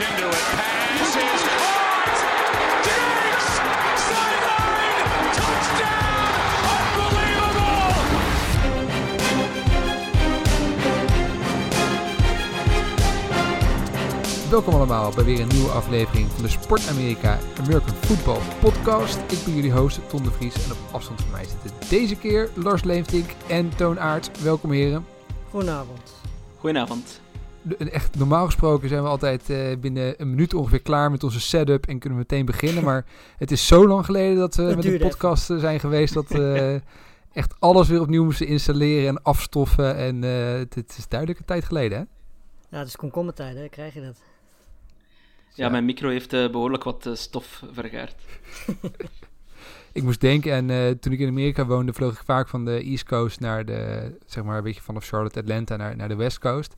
into it. Pass is caught. Diggs! Sideline! Touchdown! Unbelievable! Welkom allemaal bij weer een nieuwe aflevering van de Sport Amerika American Football Podcast. Ik ben jullie host Ton de Vries en op afstand van mij zitten deze keer Lars Leemtink en Toon Aert. Welkom heren. Goedenavond. Goedenavond. Echt normaal gesproken zijn we altijd eh, binnen een minuut ongeveer klaar met onze setup en kunnen we meteen beginnen. Maar het is zo lang geleden dat we met de podcast eh, zijn geweest dat we echt alles weer opnieuw moesten installeren en afstoffen. En eh, het, het is duidelijk een tijd geleden hè? Ja, het is komkommertijd, hè? Krijg je dat? Ja, mijn micro heeft eh, behoorlijk wat eh, stof vergaard. Ik moest denken, en eh, toen ik in Amerika woonde, vloog ik vaak van de East Coast naar de, zeg maar een beetje vanaf Charlotte, Atlanta naar, naar de West Coast.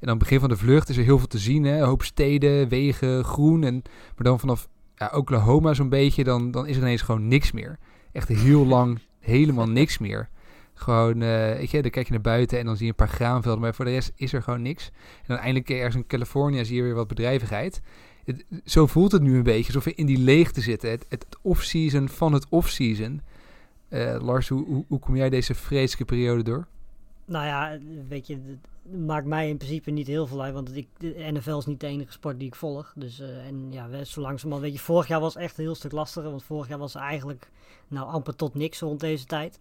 En aan het begin van de vlucht is er heel veel te zien, hè? een hoop steden, wegen, groen. En, maar dan vanaf ja, Oklahoma zo'n beetje, dan, dan is er ineens gewoon niks meer. Echt heel lang helemaal niks meer. Gewoon, eh, weet je, dan kijk je naar buiten en dan zie je een paar graanvelden, maar voor de rest is er gewoon niks. En dan eindelijk ergens in Californië zie je weer wat bedrijvigheid. Het, zo voelt het nu een beetje, alsof we in die leegte zitten. Het, het off-season van het off-season. Eh, Lars, hoe, hoe, kom jij deze vreselijke periode door? Nou ja, weet je, maakt mij in principe niet heel veel uit, want ik, de NFL is niet de enige sport die ik volg. Dus, eh, en ja, we- zo langzamerhand, weet je, vorig jaar was echt een heel stuk lastiger, want vorig jaar was eigenlijk, nou, amper tot niks rond deze tijd.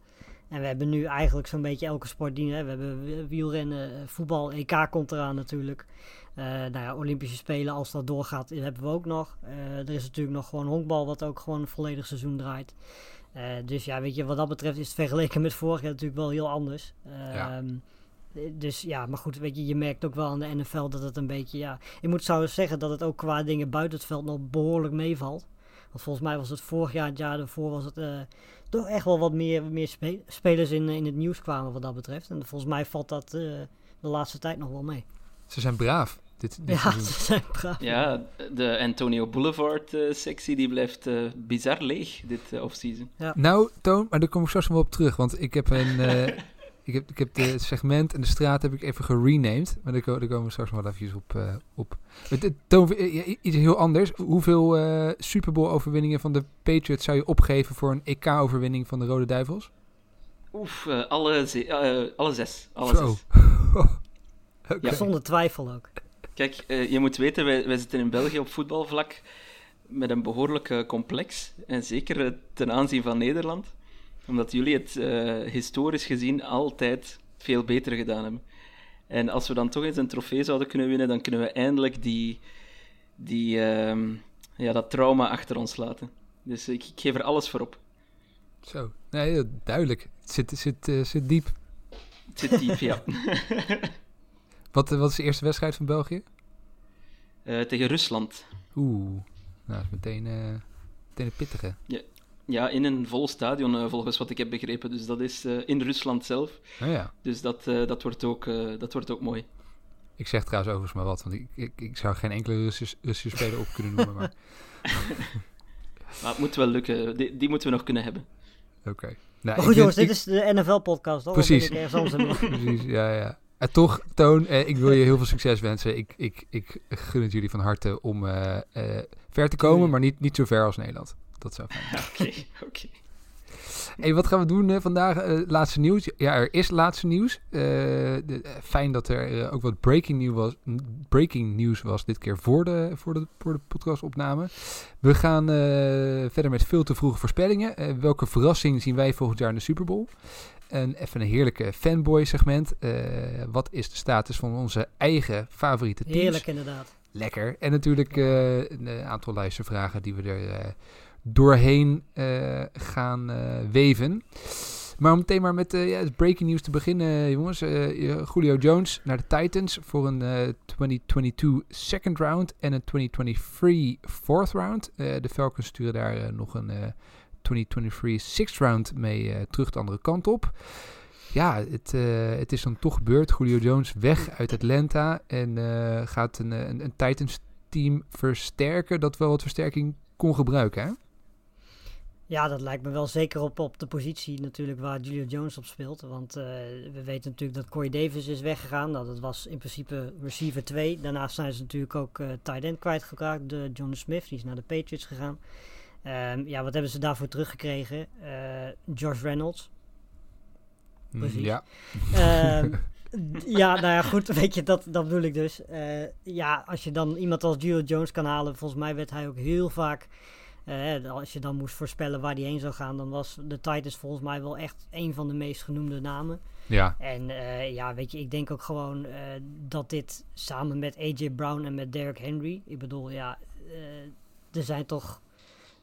En we hebben nu eigenlijk zo'n beetje elke sport die, hè, we hebben wielrennen, eh, voetbal, EK komt eraan natuurlijk. Eh, nou ja, Olympische Spelen, als dat doorgaat, hebben we ook nog. Er is natuurlijk nog gewoon honkbal, wat ook gewoon een volledig seizoen draait. Dus ja, weet je, wat dat betreft is het vergeleken met vorig jaar natuurlijk wel heel anders. Ja. Ehm, eh, Dus ja, maar goed, weet je, je merkt ook wel aan de NFL dat het een beetje, ja... Ik moet trouwens zeggen dat het ook qua dingen buiten het veld nog behoorlijk meevalt. Want volgens mij was het vorig jaar, het jaar daarvoor was het eh, toch echt wel wat meer, meer spe- spelers in, in het nieuws kwamen wat dat betreft. En volgens mij valt dat eh, de laatste tijd nog wel mee. Ze zijn braaf. Dit, dit Ja, ze zijn braaf. Ja, de Antonio Boulevard-sectie die blijft eh, bizar leeg dit eh, offseason. Nou, Toon, maar daar kom ik straks nog wel op terug. Want ik heb een... ik, heb, ik heb de segment en de straat heb ik even gerenamed. Maar daar, ko- daar komen we straks nog wel even op. eh, op. Het- het- Toon, eh, ja, iets heel anders. Hoeveel eh Super Bowl overwinningen van de Patriots zou je opgeven voor een EK-overwinning van de Rode Duivels? Oef, eh, alle, ze- eh, alle zes. Alle Zo. zes. Ja. Zonder twijfel ook. Kijk, eh, je moet weten, wij, wij zitten in België op voetbalvlak met een behoorlijk eh, complex. En zeker ten aanzien van Nederland. Omdat jullie het eh, historisch gezien altijd veel beter gedaan hebben. En als we dan toch eens een trofee zouden kunnen winnen, dan kunnen we eindelijk die, die, ehm, ja, dat trauma achter ons laten. Dus ik, ik geef er alles voor op. Zo. Nee, dat- duidelijk. Het zit, zit, eh, zit diep. Het zit diep, ja. Wat, eh, wat is de eerste wedstrijd van België? Eh, tegen Rusland. Oeh. Nou, dat is meteen, eh, meteen een pittige. Ja, in een vol stadion, eh, volgens wat ik heb begrepen. Dus dat is eh, in Rusland zelf. Nou ja. Dus dat, eh, dat, wordt ook, eh, dat wordt ook mooi. Ik zeg trouwens overigens maar wat, want ik, ik, ik zou geen enkele Russische, Russische speler op kunnen noemen. Maar Maar het moet wel lukken. Die, die moeten we nog kunnen hebben. oké. Nou, Maar goed jongens, dit ik- is de NFL-podcast, hoor. Precies. Precies, ja, ja. En toch, Toon, eh, ik wil je heel veel succes wensen. Ik, ik, ik gun het jullie van harte om eh, eh, ver te komen, maar niet, niet zo ver als Nederland. Dat zou fijn. Oké, oké. Hey, wat gaan we doen vandaag? Eh, laatste nieuws. Ja, er is laatste nieuws. Eh, de, eh, fijn dat er ook wat breaking news was. Breaking news was dit keer voor de, voor de, voor de podcastopname. We gaan verder met veel te vroege voorspellingen. Welke verrassing zien wij volgend jaar in de Super Bowl? En even een heerlijke fanboy segment. Wat is de status van onze eigen favoriete teams? Heerlijk inderdaad. Lekker. En natuurlijk een aantal luistervragen die we er doorheen eh, gaan eh, weven. Maar om meteen maar met eh, ja, het breaking news te beginnen, jongens. Julio Jones naar de Titans voor een eh, 2022 second round en een 2023 fourth round. De Falcons sturen daar nog een eh, 2023 sixth round mee terug de andere kant op. Ja, het, het is dan toch gebeurd. Julio Jones weg uit Atlanta en gaat een, een, een Titans team versterken dat wel wat versterking kon gebruiken. Hè? Ja, dat lijkt me wel zeker op, op de positie natuurlijk waar Julio Jones op speelt. Want uh, we weten natuurlijk dat Corey Davis is weggegaan. Nou, dat was in principe receiver 2. Daarnaast zijn ze natuurlijk ook uh, tight end kwijtgeraakt. De John Smith, die is naar de Patriots gegaan. Um, ja, wat hebben ze daarvoor teruggekregen? Uh, Josh Reynolds. Precies. Ja. Um, ja, nou ja, goed, weet je, dat, dat bedoel ik dus. Ja, als je dan iemand als Julio Jones kan halen, volgens mij werd hij ook heel vaak uh, als je dan moest voorspellen waar die heen zou gaan, dan was de Titans volgens mij wel echt een van de meest genoemde namen. Ja. En uh, ja, weet je, ik denk ook gewoon uh, dat dit samen met AJ Brown en met Derrick Henry, ik bedoel, ja, er zijn toch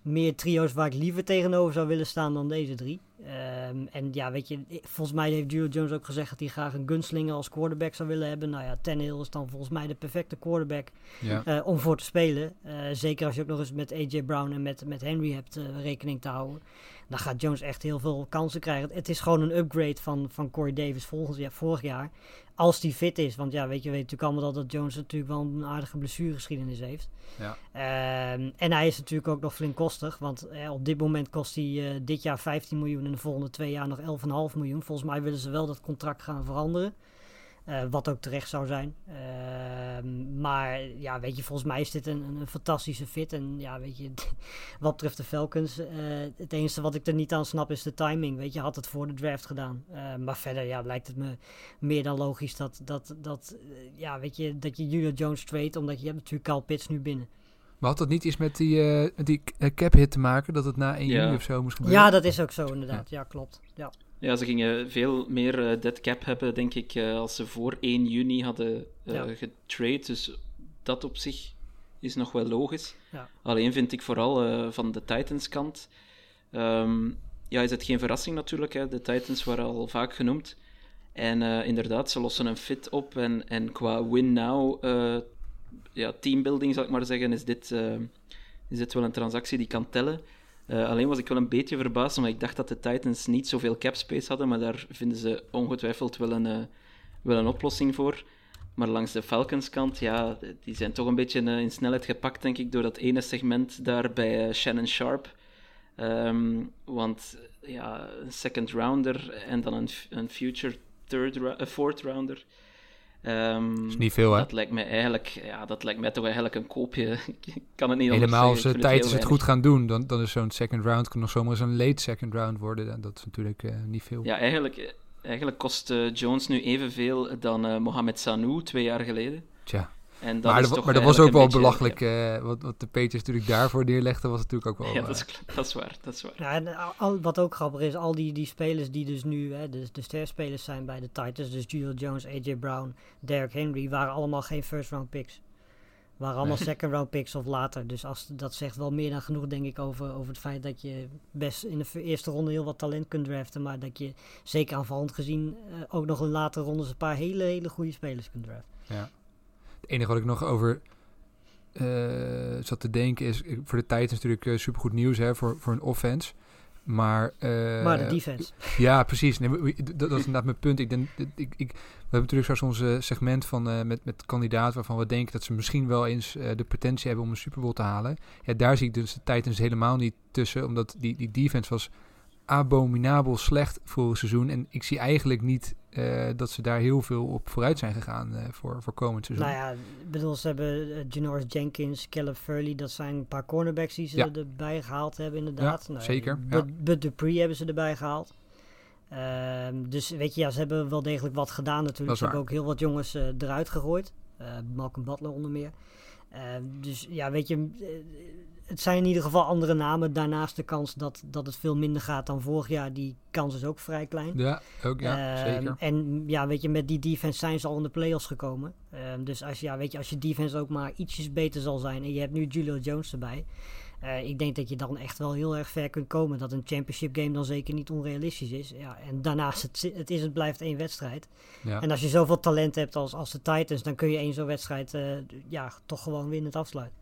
meer trio's waar ik liever tegenover zou willen staan dan deze drie. Um, en ja, weet je, volgens mij heeft Julio Jones ook gezegd dat hij graag een gunslinger als quarterback zou willen hebben. Nou ja, Tannehill is dan volgens mij de perfecte quarterback ja. uh, om voor te spelen. Uh, zeker als je ook nog eens met AJ Brown en met, met Henry hebt uh, rekening te houden. Dan gaat Jones echt heel veel kansen krijgen. Het is gewoon een upgrade van, van Corey Davis volgend jaar, vorig jaar. Als die fit is. Want ja, weet je, weet natuurlijk allemaal dat, dat Jones natuurlijk wel een aardige blessuregeschiedenis heeft. Ja. Um, en hij is natuurlijk ook nog flink kostig. Want eh, op dit moment kost hij uh, dit jaar 15 miljoen en de volgende twee jaar nog 11,5 miljoen. Volgens mij willen ze wel dat contract gaan veranderen. Uh, wat ook terecht zou zijn. Uh, maar ja, weet je, volgens mij is dit een, een, fantastische fit. En ja, weet je, wat betreft de Falcons, uh, het enige wat ik er niet aan snap is de timing. Weet je, had het voor de draft gedaan. maar verder, ja, lijkt het me meer dan logisch dat, dat, dat, ja, weet je, dat je Julio Jones trade, omdat je hebt natuurlijk Kyle Pitts nu binnen. Maar had dat niet iets met die, uh, die cap hit te maken? Dat het na 1 Ja. juni of zo moest gebeuren? Ja, dat is ook zo inderdaad. Ja, klopt. Ja. Ja, ze gingen veel meer eh, dead cap hebben, denk ik, eh, als ze voor 1 juni hadden eh, Ja. getrade. Dus dat op zich is nog wel logisch. Ja. Alleen vind ik vooral van de Titans kant... ehm, ja, is het geen verrassing natuurlijk. Hè? De Titans waren al vaak genoemd. En inderdaad, ze lossen een fit op. En, en qua win-now, eh, ja, teambuilding zal ik maar zeggen, is dit, is dit wel een transactie die kan tellen. Eh, alleen was ik wel een beetje verbaasd, omdat ik dacht dat de Titans niet zoveel cap space hadden, maar daar vinden ze ongetwijfeld wel een, eh, wel een oplossing voor. Maar langs de Falcons kant, ja, die zijn toch een beetje eh, in snelheid gepakt, denk ik, door dat ene segment daar bij Shannon Sharp. Ehm, want ja, een second rounder en dan een, een future third fourth rounder. Ehm, is niet veel, hè? Dat lijkt mij eigenlijk, ja, dat lijkt mij toch eigenlijk een koopje. Ik kan het niet Helemaal als vind Titans het heel goed gaan doen, dan, dan is zo'n second round, kan nog zomaar eens een late second round worden. En dat is natuurlijk eh, niet veel. Ja, eigenlijk, eigenlijk kost eh, Jones nu evenveel dan eh, Mohamed Sanu twee jaar geleden. Tja. En dat Maar, is dat, toch maar dat was ook wel belachelijk. eh, wat, wat de Patriots natuurlijk daarvoor neerlegden, was natuurlijk ook wel... Ja, eh, dat, is, dat is waar. Dat is waar. Ja, en al- al, wat ook grappig is, al die, die spelers die dus nu hè, de, de sterspelers zijn bij de Titans, dus Julio Jones, AJ Brown, Derrick Henry, waren allemaal geen first round picks. Waren allemaal second round picks of later. Dus als, dat zegt wel meer dan genoeg, denk ik, over, over het feit dat je best in de eerste ronde heel wat talent kunt draften. Maar dat je, zeker aanvallend gezien, eh, ook nog in latere rondes een paar hele, hele goede spelers kunt draften. Ja. Het enige wat ik nog over eh, zat te denken is, voor de Titans natuurlijk eh, supergoed nieuws hè, voor, voor een offense. Maar, eh, maar de defense. Ja, precies. Nee, dat, dat is inderdaad mijn punt. Ik denk, ik, ik, we hebben natuurlijk straks ons segment van, met, met kandidaten waarvan we denken dat ze misschien wel eens de potentie hebben om een Super Bowl te halen. Ja, daar zie ik dus de Titans helemaal niet tussen, omdat die, die defense was abominabel slecht vorig seizoen. En ik zie eigenlijk niet eh, dat ze daar heel veel op vooruit zijn gegaan eh, voor, voor komend seizoen. Nou ja, ik bedoel, ze hebben Janoris Jenkins, Caleb Furley, dat zijn een paar cornerbacks die ze Ja. erbij gehaald hebben inderdaad. Ja, Nou, zeker, Bud, ja. Dupree hebben ze erbij gehaald. Ehm, dus weet je, ja, ze hebben wel degelijk wat gedaan natuurlijk. Ze hebben ook heel wat jongens eruit gegooid. Malcolm Butler onder meer. Ehm, dus ja, weet je, het zijn in ieder geval andere namen. Daarnaast de kans dat, dat het veel minder gaat dan vorig jaar. Die kans is ook vrij klein. Ja, ook ja, Ehm, zeker. En ja, weet je, met die defense zijn ze al in de playoffs gekomen. Ehm, dus als, ja, weet je, als je defense ook maar ietsjes beter zal zijn en je hebt nu Julio Jones erbij. eh, ik denk dat je dan echt wel heel erg ver kunt komen. Dat een championship game dan zeker niet onrealistisch is. Ja, en daarnaast, het, het is het blijft één wedstrijd. Ja. En als je zoveel talent hebt als, als de Titans, dan kun je één zo'n wedstrijd eh, ja, toch gewoon winnend afsluiten.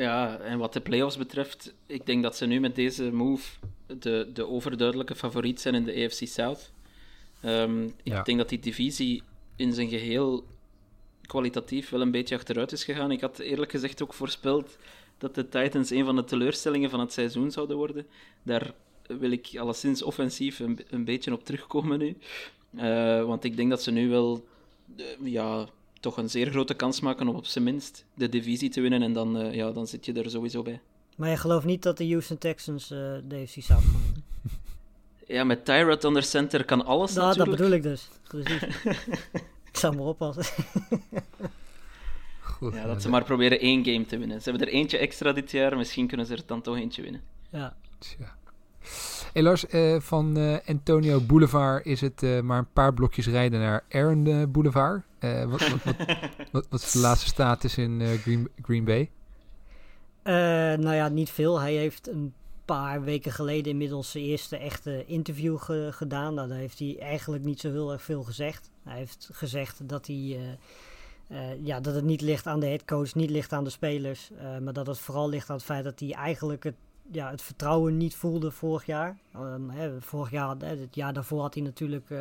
Ja, en wat de playoffs betreft, ik denk dat ze nu met deze move de, de overduidelijke favoriet zijn in de AFC South. Ehm, ik Ja. denk dat die divisie in zijn geheel kwalitatief wel een beetje achteruit is gegaan. Ik had eerlijk gezegd ook voorspeld dat de Titans een van de teleurstellingen van het seizoen zouden worden. Daar wil ik alleszins offensief een, een beetje op terugkomen nu. Uh, want ik denk dat ze nu wel uh, ja, toch een zeer grote kans maken om op zijn minst de divisie te winnen. En dan, uh, ja, dan zit je er sowieso bij. Maar je gelooft niet dat de Houston Texans de AFC South gaan winnen? Ja, met Tyrod onder center kan alles nou, natuurlijk. Dat bedoel ik dus. Precies. ik zal maar oppassen. Goed, ja, dat ze maar proberen één game te winnen. Ze hebben er eentje extra dit jaar, misschien kunnen ze er dan toch eentje winnen. Ja. Tja. Hey Lars, uh, van uh, Antonio Boulevard is het uh, maar een paar blokjes rijden naar Aaron Boulevard. Wat, wat, wat, wat, wat, is de laatste status in Green, Green Bay? nou ja, niet veel. Hij heeft een paar weken geleden inmiddels zijn eerste echte interview ge gedaan. Nou, daar heeft hij eigenlijk niet zo heel erg veel gezegd. Hij heeft gezegd dat hij... Uh, ja, dat het niet ligt aan de headcoach, niet ligt aan de spelers. Uh, maar dat het vooral ligt aan het feit dat hij eigenlijk het, ja, het vertrouwen niet voelde vorig jaar. Um, hè, vorig jaar, het jaar daarvoor had hij natuurlijk uh,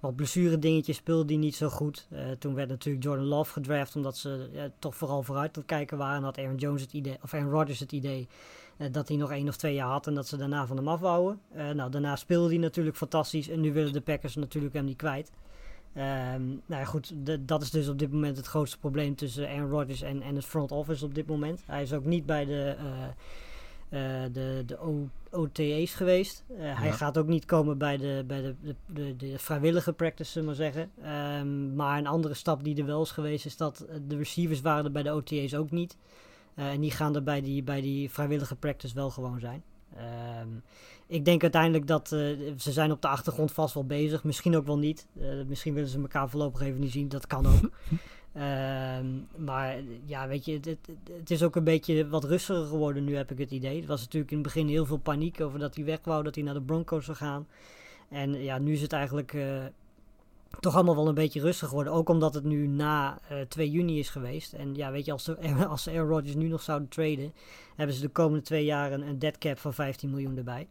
wat blessure dingetjes, speelde hij niet zo goed. toen werd natuurlijk Jordan Love gedraft, omdat ze toch vooral vooruit het kijken waren. En had Aaron Jones het idee, of Aaron Rodgers het idee dat hij nog één of twee jaar had en dat ze daarna van hem afwouden. nou, daarna speelde hij natuurlijk fantastisch en nu willen de Packers natuurlijk hem niet kwijt. Um, nou ja, goed, dat is dus op dit moment het grootste probleem tussen Aaron Rodgers en, en het front office op dit moment. Hij is ook niet bij de, de, de o, OTA's geweest. Ja. Hij gaat ook niet komen bij de, bij de, de, de, de vrijwillige practice, zullen we maar zeggen. Um, maar een andere stap die er wel is geweest, is dat de receivers waren er bij de OTA's ook niet. en die gaan er bij die, bij die vrijwillige practice wel gewoon zijn. Um, ik denk uiteindelijk dat uh, ze zijn op de achtergrond vast wel bezig. Misschien ook wel niet. Uh, misschien willen ze elkaar voorlopig even niet zien. Dat kan ook. uh, maar ja, weet je, het, is ook een beetje wat rustiger geworden nu, heb ik het idee. Het was natuurlijk in het begin heel veel paniek over dat hij weg wou, dat hij naar de Broncos zou gaan. En ja, nu is het eigenlijk eh, toch allemaal wel een beetje rustig geworden. Ook omdat het nu na uh, 2 juni is geweest. En ja, weet je, als, de, als Rodgers nu nog zouden traden, hebben ze de komende twee jaar een, dead cap van 15 miljoen erbij.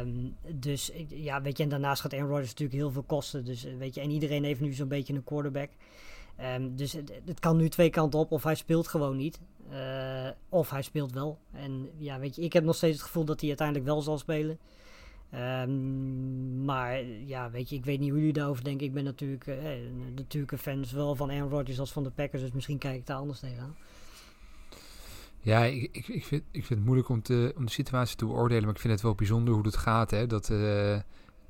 Um, dus ja, weet je, en daarnaast gaat Aaron Rodgers natuurlijk heel veel kosten. Dus weet je, en iedereen heeft nu zo'n beetje een quarterback. Um, dus het, het, kan nu twee kanten op, of hij speelt gewoon niet, uh, of hij speelt wel. En ja, weet je, ik heb nog steeds het gevoel dat hij uiteindelijk wel zal spelen. Um, maar ja, weet je, ik weet niet hoe jullie daarover denken. Ik ben natuurlijk, uh, natuurlijk een fan zowel van Aaron Rodgers als van de Packers, dus misschien kijk ik daar anders tegenaan. Ja, ik, ik, vind, ik vind het moeilijk om, te, om de situatie te beoordelen, maar ik vind het wel bijzonder hoe het gaat. Hè? Dat,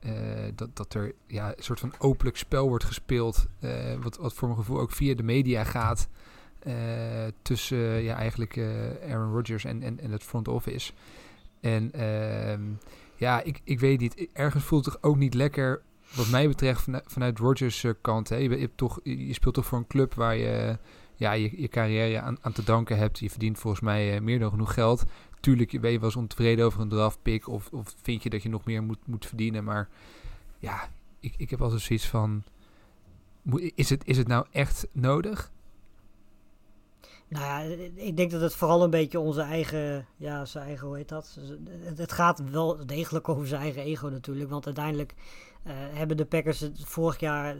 uh, dat, dat er ja, een soort van openlijk spel wordt gespeeld, uh, wat, wat voor mijn gevoel ook via de media gaat, tussen ja, eigenlijk Aaron Rodgers en, en, en het front office. En ehm, ja, ik, ik weet niet, ergens voelt het ook niet lekker, wat mij betreft, vanuit, vanuit Rodgers kant. Hè? Je, speelt toch voor een club waar je ja, je, je carrière aan, aan te danken hebt. Je verdient volgens mij meer dan genoeg geld. Tuurlijk ben je wel eens ontevreden over een draftpick of, of vind je dat je nog meer moet, moet verdienen. Maar ja, ik, ik heb altijd zoiets van, is het, is het nou echt nodig? Nou ja, ik denk dat het vooral een beetje onze eigen, ja, zijn eigen, hoe heet dat? Het gaat wel degelijk over zijn eigen ego natuurlijk, want uiteindelijk uh, hebben de Packers het vorig jaar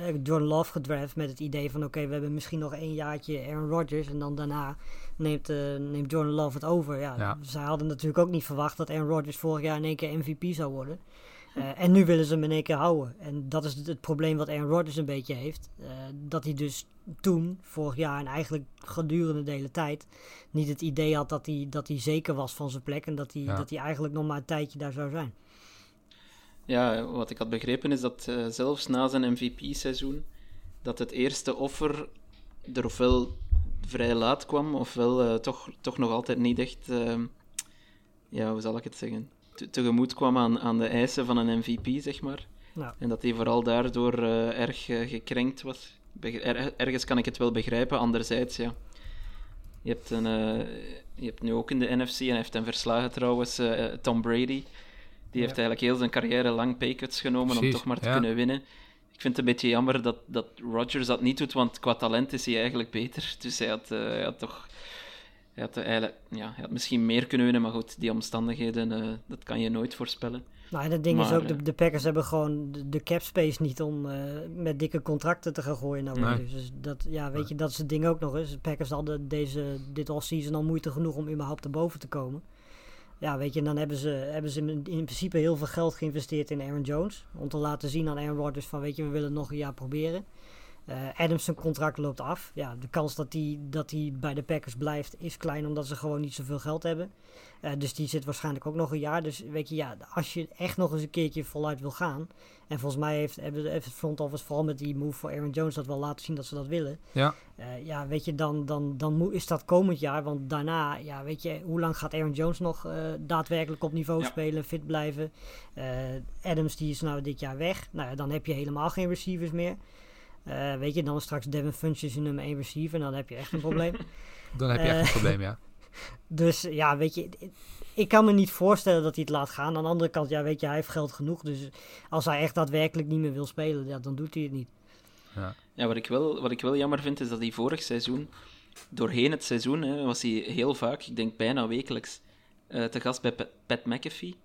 uh, Jordan Love gedraft met het idee van oké, okay, we hebben misschien nog één jaartje Aaron Rodgers en dan daarna neemt, uh, neemt Jordan Love het over. Ja, ja. Zij hadden natuurlijk ook niet verwacht dat Aaron Rodgers vorig jaar in één keer MVP zou worden. En nu willen ze hem in één keer houden. En dat is het, het probleem wat Aaron Rodgers een beetje heeft. Dat hij dus toen, vorig jaar en eigenlijk gedurende de hele tijd, niet het idee had dat hij, dat hij zeker was van zijn plek. En dat hij, ja. dat hij eigenlijk nog maar een tijdje daar zou zijn. Ja, wat ik had begrepen is dat uh, zelfs na zijn MVP-seizoen, dat het eerste offer er ofwel vrij laat kwam, ofwel toch, toch nog altijd niet echt, ja, hoe zal ik het zeggen? te tegemoet kwam aan, aan de eisen van een MVP, zeg maar. Ja. En dat hij vooral daardoor uh, erg gekrenkt was. Er, ergens kan ik het wel begrijpen, anderzijds, ja. Je hebt, een, je hebt nu ook in de NFC, en hij heeft hem verslagen trouwens, Tom Brady. Die heeft eigenlijk heel zijn carrière lang paycuts genomen Precies, om toch maar te kunnen winnen. Ik vind het een beetje jammer dat, dat Rodgers dat niet doet, want qua talent is hij eigenlijk beter. Dus hij had, hij had toch hij had, eigenlijk, ja, hij had misschien meer kunnen winnen, maar goed, die omstandigheden, eh, dat kan je nooit voorspellen. Nou, en het ding is ook, de, eh, de Packers hebben gewoon de, de cap space niet om eh, met dikke contracten te gaan gooien. Nou, Nee. dus dus dat, ja, weet je, dat is het ding ook nog eens. De Packers hadden deze, dit offseason al moeite genoeg om überhaupt erboven te komen. Ja, weet je, dan hebben ze, hebben ze in, in principe heel veel geld geïnvesteerd in Aaron Jones. Om te laten zien aan Aaron Rodgers van, weet je, we willen nog een jaar proberen. Eh Adams zijn contract loopt af. Ja, de kans dat hij dat bij de Packers blijft is klein, omdat ze gewoon niet zoveel geld hebben. Eh, dus die zit waarschijnlijk ook nog een jaar. Dus weet je, ja, als je echt nog eens een keertje voluit wil gaan. En volgens mij heeft, hebben, heeft het front office vooral met die move voor Aaron Jones dat wel laten zien dat ze dat willen. Ja. Eh, ja, weet je, dan, dan, dan is dat komend jaar. Want daarna, ja, weet je, hoe lang gaat Aaron Jones nog daadwerkelijk op niveau Ja. spelen, fit blijven? Adams, die is nou dit jaar weg. Nou ja, dan heb je helemaal geen receivers meer. Eh, weet je, dan is straks Devin Funches je nummer 1 receiver. En dan heb je echt een probleem. Dan heb je echt Eh, een probleem, ja. Dus ja, weet je, ik kan me niet voorstellen dat hij het laat gaan. Aan de andere kant, ja, weet je, hij heeft geld genoeg. Dus als hij echt daadwerkelijk niet meer wil spelen, ja, dan doet hij het niet. Ja, wat ik, wel, wat ik wel jammer vind, is dat hij vorig seizoen, doorheen het seizoen, hè, was hij heel vaak, ik denk bijna wekelijks, eh, te gast bij Pat, Pat McAfee.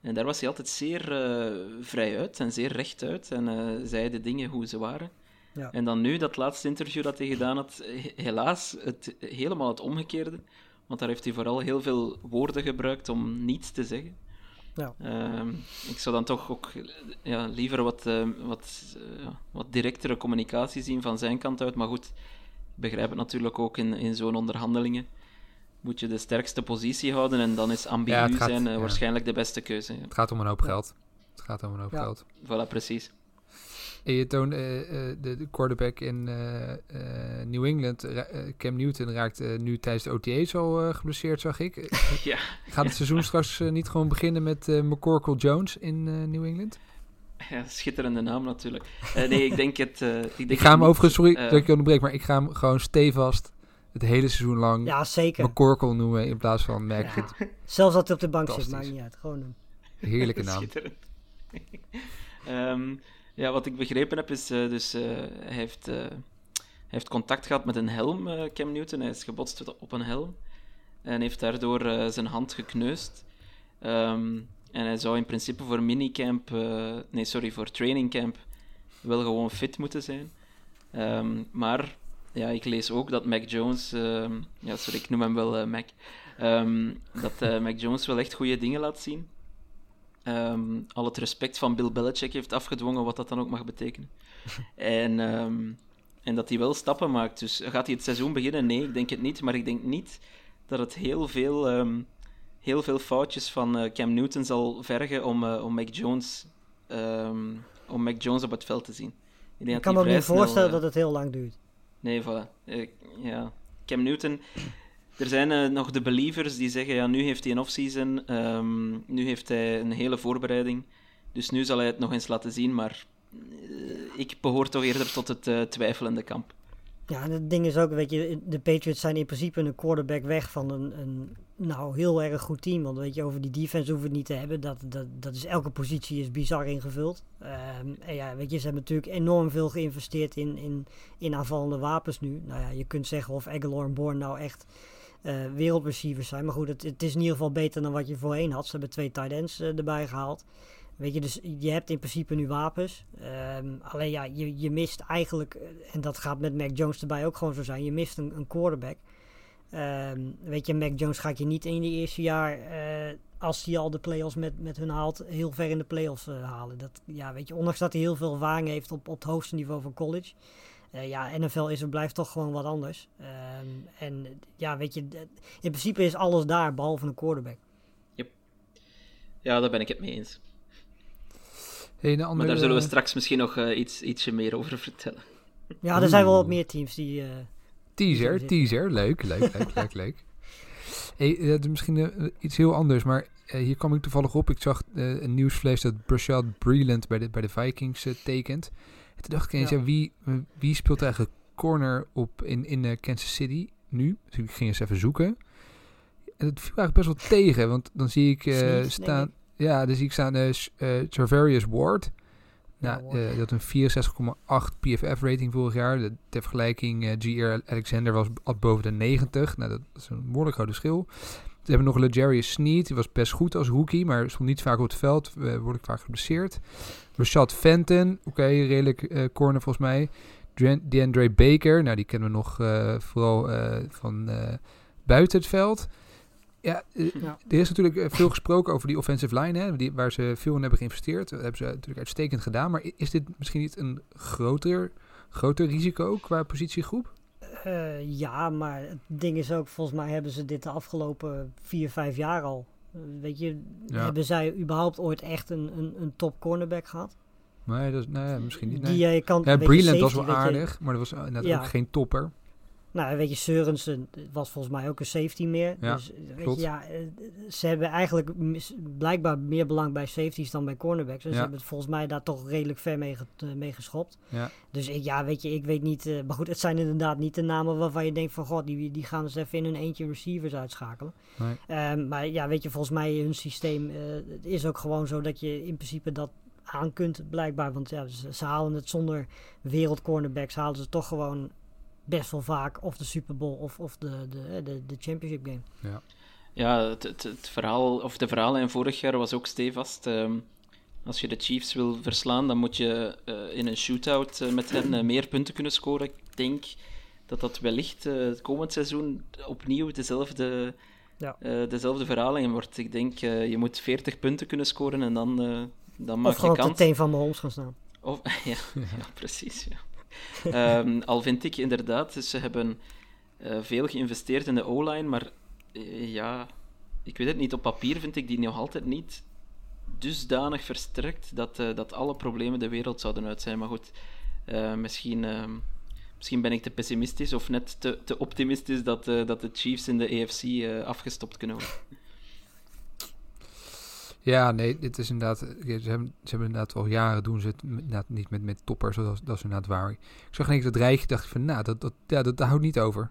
En daar was hij altijd zeer eh, vrij uit en zeer rechtuit en eh, zei de dingen hoe ze waren. Ja. En dan nu, dat laatste interview dat hij gedaan had, he- helaas het, helemaal het omgekeerde. Want daar heeft hij vooral heel veel woorden gebruikt om niets te zeggen. Ja. Ehm, ik zou dan toch ook ja, liever wat, eh, wat, eh, ja, wat directere communicatie zien van zijn kant uit. Maar goed, ik begrijp het natuurlijk ook in, in zo'n onderhandelingen. Moet je de sterkste positie houden en dan is ambigu Ja, het gaat- zijn eh, ja. waarschijnlijk de beste keuze. Ja. Het gaat om een hoop geld. Het gaat om een hoop Ja. geld. Voilà, precies. En je toont eh, eh, de, de quarterback in eh, eh, New England, Cam Newton, raakt nu tijdens de OTA's al eh, geblesseerd, zag ik. Ja. Gaat het seizoen straks niet gewoon beginnen met eh McCorkle Jones in eh, New England? Ja, schitterende naam natuurlijk. Eh, nee, ik denk het. eh, ik, denk Ik ga hem overigens, sorry dat ik je onderbreek, maar ik ga hem gewoon stevast het hele seizoen lang Ja, zeker. McCorkle noemen in plaats van Mac. Ja. Zelfs als hij op de bank zit, maakt niet uit. Gewoon doen. Heerlijke naam. Schitterend. Ehm, ja, wat ik begrepen heb is, eh, dus eh, hij, heeft, eh, heeft contact gehad met een helm, Cam Newton. Hij is gebotst op een helm en heeft daardoor zijn hand gekneusd. Ehm, en hij zou in principe voor minicamp, eh, nee sorry, voor trainingcamp wel gewoon fit moeten zijn. Ehm, maar ja, ik lees ook dat Mac Jones, ehm, ja sorry, ik noem hem wel Mac, dat Mac Jones wel echt goede dingen laat zien. Ehm, al het respect van Bill Belichick heeft afgedwongen, wat dat dan ook mag betekenen. en, ehm, en dat hij wel stappen maakt. Dus gaat hij het seizoen beginnen? Nee, ik denk het niet. Maar ik denk niet dat het heel veel, ehm, heel veel foutjes van eh, Cam Newton zal vergen om, eh, om, Mac Jones, om Mac Jones op het veld te zien. Ik, Ik kan me niet voorstellen eh, dat het heel lang duurt. Nee, voilà. Ja. Cam Newton. Er zijn eh, nog de believers die zeggen, ja, nu heeft hij een offseason, ehm nu heeft hij een hele voorbereiding, dus nu zal hij het nog eens laten zien, maar eh, ik behoor toch eerder tot het eh, twijfelende kamp. Ja, het ding is ook, weet je, de Patriots zijn in principe een quarterback weg van een, een nou, heel erg goed team. Want weet je, over die defense hoeven we het niet te hebben. Dat, dat, dat is, elke positie is bizar ingevuld. Ehm, en ja, weet je, ze hebben natuurlijk enorm veel geïnvesteerd in, in, in aanvallende wapens nu. Nou ja, je kunt zeggen of Aguilar en Bourne nou echt eh wereldreceivers zijn. Maar goed, het, het is in ieder geval beter dan wat je voorheen had. Ze hebben twee tight ends eh, erbij gehaald. Weet je, dus je hebt in principe nu wapens. Ehm, alleen ja, je, je mist eigenlijk, eh, en dat gaat met Mac Jones erbij ook gewoon zo zijn, je mist een, een quarterback. Ehm, weet je, Mac Jones gaat je niet in die eerste jaar, als hij al de playoffs met, met hun haalt, heel ver in de playoffs eh, halen. Dat, ja, weet je, ondanks dat hij heel veel ervaring heeft op, op het hoogste niveau van college. Eh, ja, NFL is er blijft toch gewoon wat anders. Ehm, en ja, weet je, in principe is alles daar, behalve een quarterback. Ja, daar ben ik het mee eens. Hey, Maar daar zullen we straks misschien nog eh, iets, ietsje meer over vertellen. Ja, er zijn wel wat meer teams die... eh, Teaser, teaser. Leuk, leuk, leuk, leuk, leuk. Hey, eh, het is misschien iets heel anders, maar eh, hier kwam ik toevallig op. Ik zag eh, een nieuwsvlees dat Brashad Breland bij de, bij de Vikings tekent. En toen dacht ik eens, Ja. wie, wie speelt eigenlijk corner op in, in eh, Kansas City nu? Dus ik ging eens even zoeken. En het viel eigenlijk best wel tegen, want dan zie ik eh, staan... Ja, dan zie ik staan Travarius Ward. Nou, eh, dat een 64,8 PFF rating vorig jaar. De, ter vergelijking, eh G.R. Alexander was had boven de 90. Nou, dat is een behoorlijk groot verschil. Ze hebben nog Legarius Sneed. Die was best goed als rookie, maar stond niet vaak op het veld. Uh, word ik vaak geblesseerd. Rashad Fenton, oké, redelijk eh, corner volgens mij. DeAndre Baker, nou die kennen we nog eh, vooral eh, van buiten het veld. Ja, Ja. er is natuurlijk veel gesproken over die offensive line, hè, die, waar ze veel in hebben geïnvesteerd. Dat hebben ze natuurlijk uitstekend gedaan. Maar is dit misschien niet een groter, groter risico qua positiegroep? Ja, maar het ding is ook, volgens mij hebben ze dit de afgelopen vier, vijf jaar al. Eh, weet je, Ja. hebben zij überhaupt ooit echt een, een, een top cornerback gehad? Nee, dat is, nee misschien niet. Nee. Die je kan, ja, Breland was wel je- aardig, maar dat was inderdaad Ja. ook geen topper. Nou, weet je, Seurensen was volgens mij ook een safety meer. Ja, dus weet klopt. je, ja, eh, ze hebben eigenlijk mis- blijkbaar meer belang bij safeties dan bij cornerbacks. Dus Ja. ze hebben het volgens mij daar toch redelijk ver mee, eh, mee geschopt. Ja. Dus ik, ja, weet je, ik weet niet. eh, maar goed, het zijn inderdaad niet de namen waarvan je denkt van god, die, die gaan eens even in hun eentje receivers uitschakelen. Nee. Ehm, maar ja, weet je, volgens mij hun systeem eh, het is ook gewoon zo dat je in principe dat aan kunt, blijkbaar. Want ja, ze, ze halen het zonder wereldcornerbacks, halen ze toch gewoon best wel vaak of de Super Bowl of, of de, de, de, de Championship game. Ja, het, het, het verhaal, of de verhaallijn vorig jaar was ook stevast. Ehm, als je de Chiefs wil verslaan, dan moet je eh, in een shootout eh, met hen eh, meer punten kunnen scoren. Ik denk dat dat wellicht eh, het komend seizoen opnieuw dezelfde, Ja. eh, dezelfde verhaallijn wordt. Ik denk, eh, je moet 40 punten kunnen scoren en dan, eh, dan maak Of gewoon je op de kans. teen van Mahomes gaan staan. Of, ja, ja, precies. Ja. Ehm, al vind ik inderdaad, dus ze hebben eh, veel geïnvesteerd in de O-line, maar eh, ja, ik weet het niet. Op papier vind ik die nog altijd niet dusdanig versterkt dat, eh, dat alle problemen de wereld zouden uit zijn. Maar goed, misschien, ehm, misschien ben ik te pessimistisch of net te, te optimistisch dat, dat de Chiefs in de AFC afgestopt kunnen worden. Ja, nee, dit is inderdaad. eh, Ze hebben, ze hebben inderdaad al jaren doen ze het niet met, met toppers. Dat, dat is inderdaad waar. Ik zag ineens dat rijtje, dacht van, nou, dat, dat, ja, dat, houdt niet over.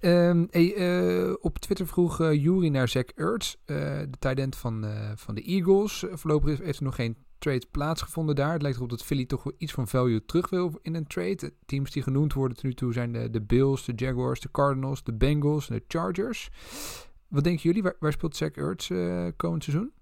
Ehm, hey, eh, op Twitter vroeg eh Jury naar Zach Ertz, de tight end van, van de Eagles. Voorlopig heeft- er nog geen trade plaatsgevonden daar. Het lijkt erop dat Philly toch wel iets van value terug wil in een trade. De teams die genoemd worden tot nu toe zijn de, de Bills, de Jaguars, de Cardinals, de Bengals en de Chargers. Wat denken jullie? Waar, speelt Zach Ertz eh, komend seizoen?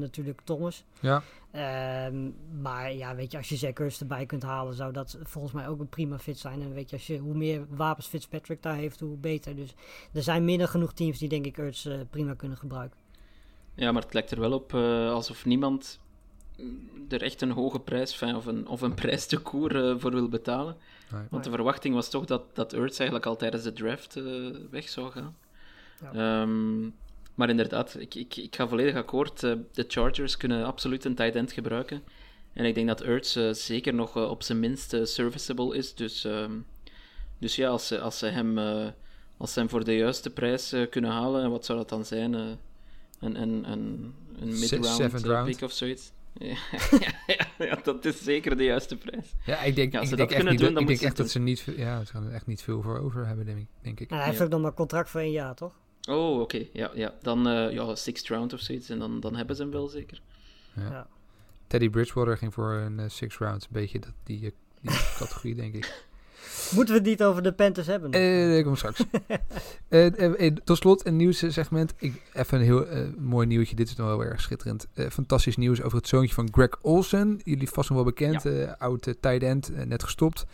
Natuurlijk Thomas. Ja. Ehm, maar ja, weet je, als je Zekkers erbij kunt halen, zou dat volgens mij ook een prima fit zijn. En weet je, als je, hoe meer wapens Fitzpatrick daar heeft, hoe beter. Dus er zijn minder genoeg teams die denk ik Ertz eh, prima kunnen gebruiken. Ja, maar het lijkt er wel op eh, alsof niemand er echt een hoge prijs enfin, of, een, of een prijs te koer eh, voor wil betalen. Nee. Want de verwachting was toch dat, dat Ertz eigenlijk al tijdens de draft eh, weg zou gaan. Ja. Ehm, maar inderdaad, ik, ik, ik ga volledig akkoord. eh, de Chargers kunnen absoluut een tight end gebruiken. En ik denk dat Ertz eh, zeker nog eh, op zijn minst serviceable is. Dus, ehm, dus ja, als ze, als, ze hem, eh, als ze hem voor de juiste prijs kunnen halen, en wat zou dat dan zijn? Eh, een een, een, een mid-round pick of zoiets? Ja, ja, ja, dat is zeker de juiste prijs. Ja, ik denk, Ja, als ik ze denk dat echt, kunnen niet, doen, dan ik denk moeten echt ze dat ze niet, ja, ze gaan er echt niet veel voor over hebben, denk ik. Denk ik. Nou, hij heeft Ja. ook nog maar contract voor één jaar, toch? Oh, oké. Ja, ja. Dan eh ja, sixth round of zoiets. En dan, dan hebben ze hem wel zeker. Ja. Ja. Teddy Bridgewater ging voor een eh, six rounds, een beetje dat, die, eh, die categorie, denk ik. Moeten we het niet over de Panthers hebben? Eh dat komt straks. Eh, eh, eh, tot slot een nieuwssegment. Ik, even een heel eh, mooi nieuwtje. Dit is nog wel erg schitterend. Eh, fantastisch nieuws over het zoontje van Greg Olsen. Jullie vast nog wel bekend. eh oud eh, tight end, eh, net gestopt.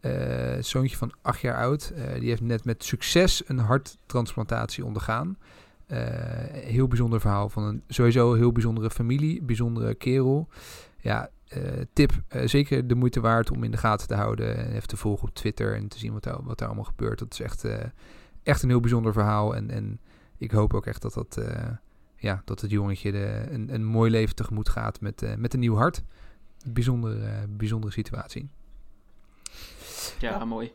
Eh, zoontje van acht jaar oud. Eh, die heeft net met succes een harttransplantatie ondergaan. Eh, heel bijzonder verhaal van een sowieso heel bijzondere familie. Bijzondere kerel. Ja, tip. zeker de moeite waard om in de gaten te houden. En even te volgen op Twitter en te zien wat daar, wat daar allemaal gebeurt. Dat is echt, echt een heel bijzonder verhaal. En, en ik hoop ook echt dat, dat, ja, dat het jongetje de, een, een mooi leven tegemoet gaat met, met een nieuw hart. bijzondere, bijzondere situatie. Ja, Ja. mooi.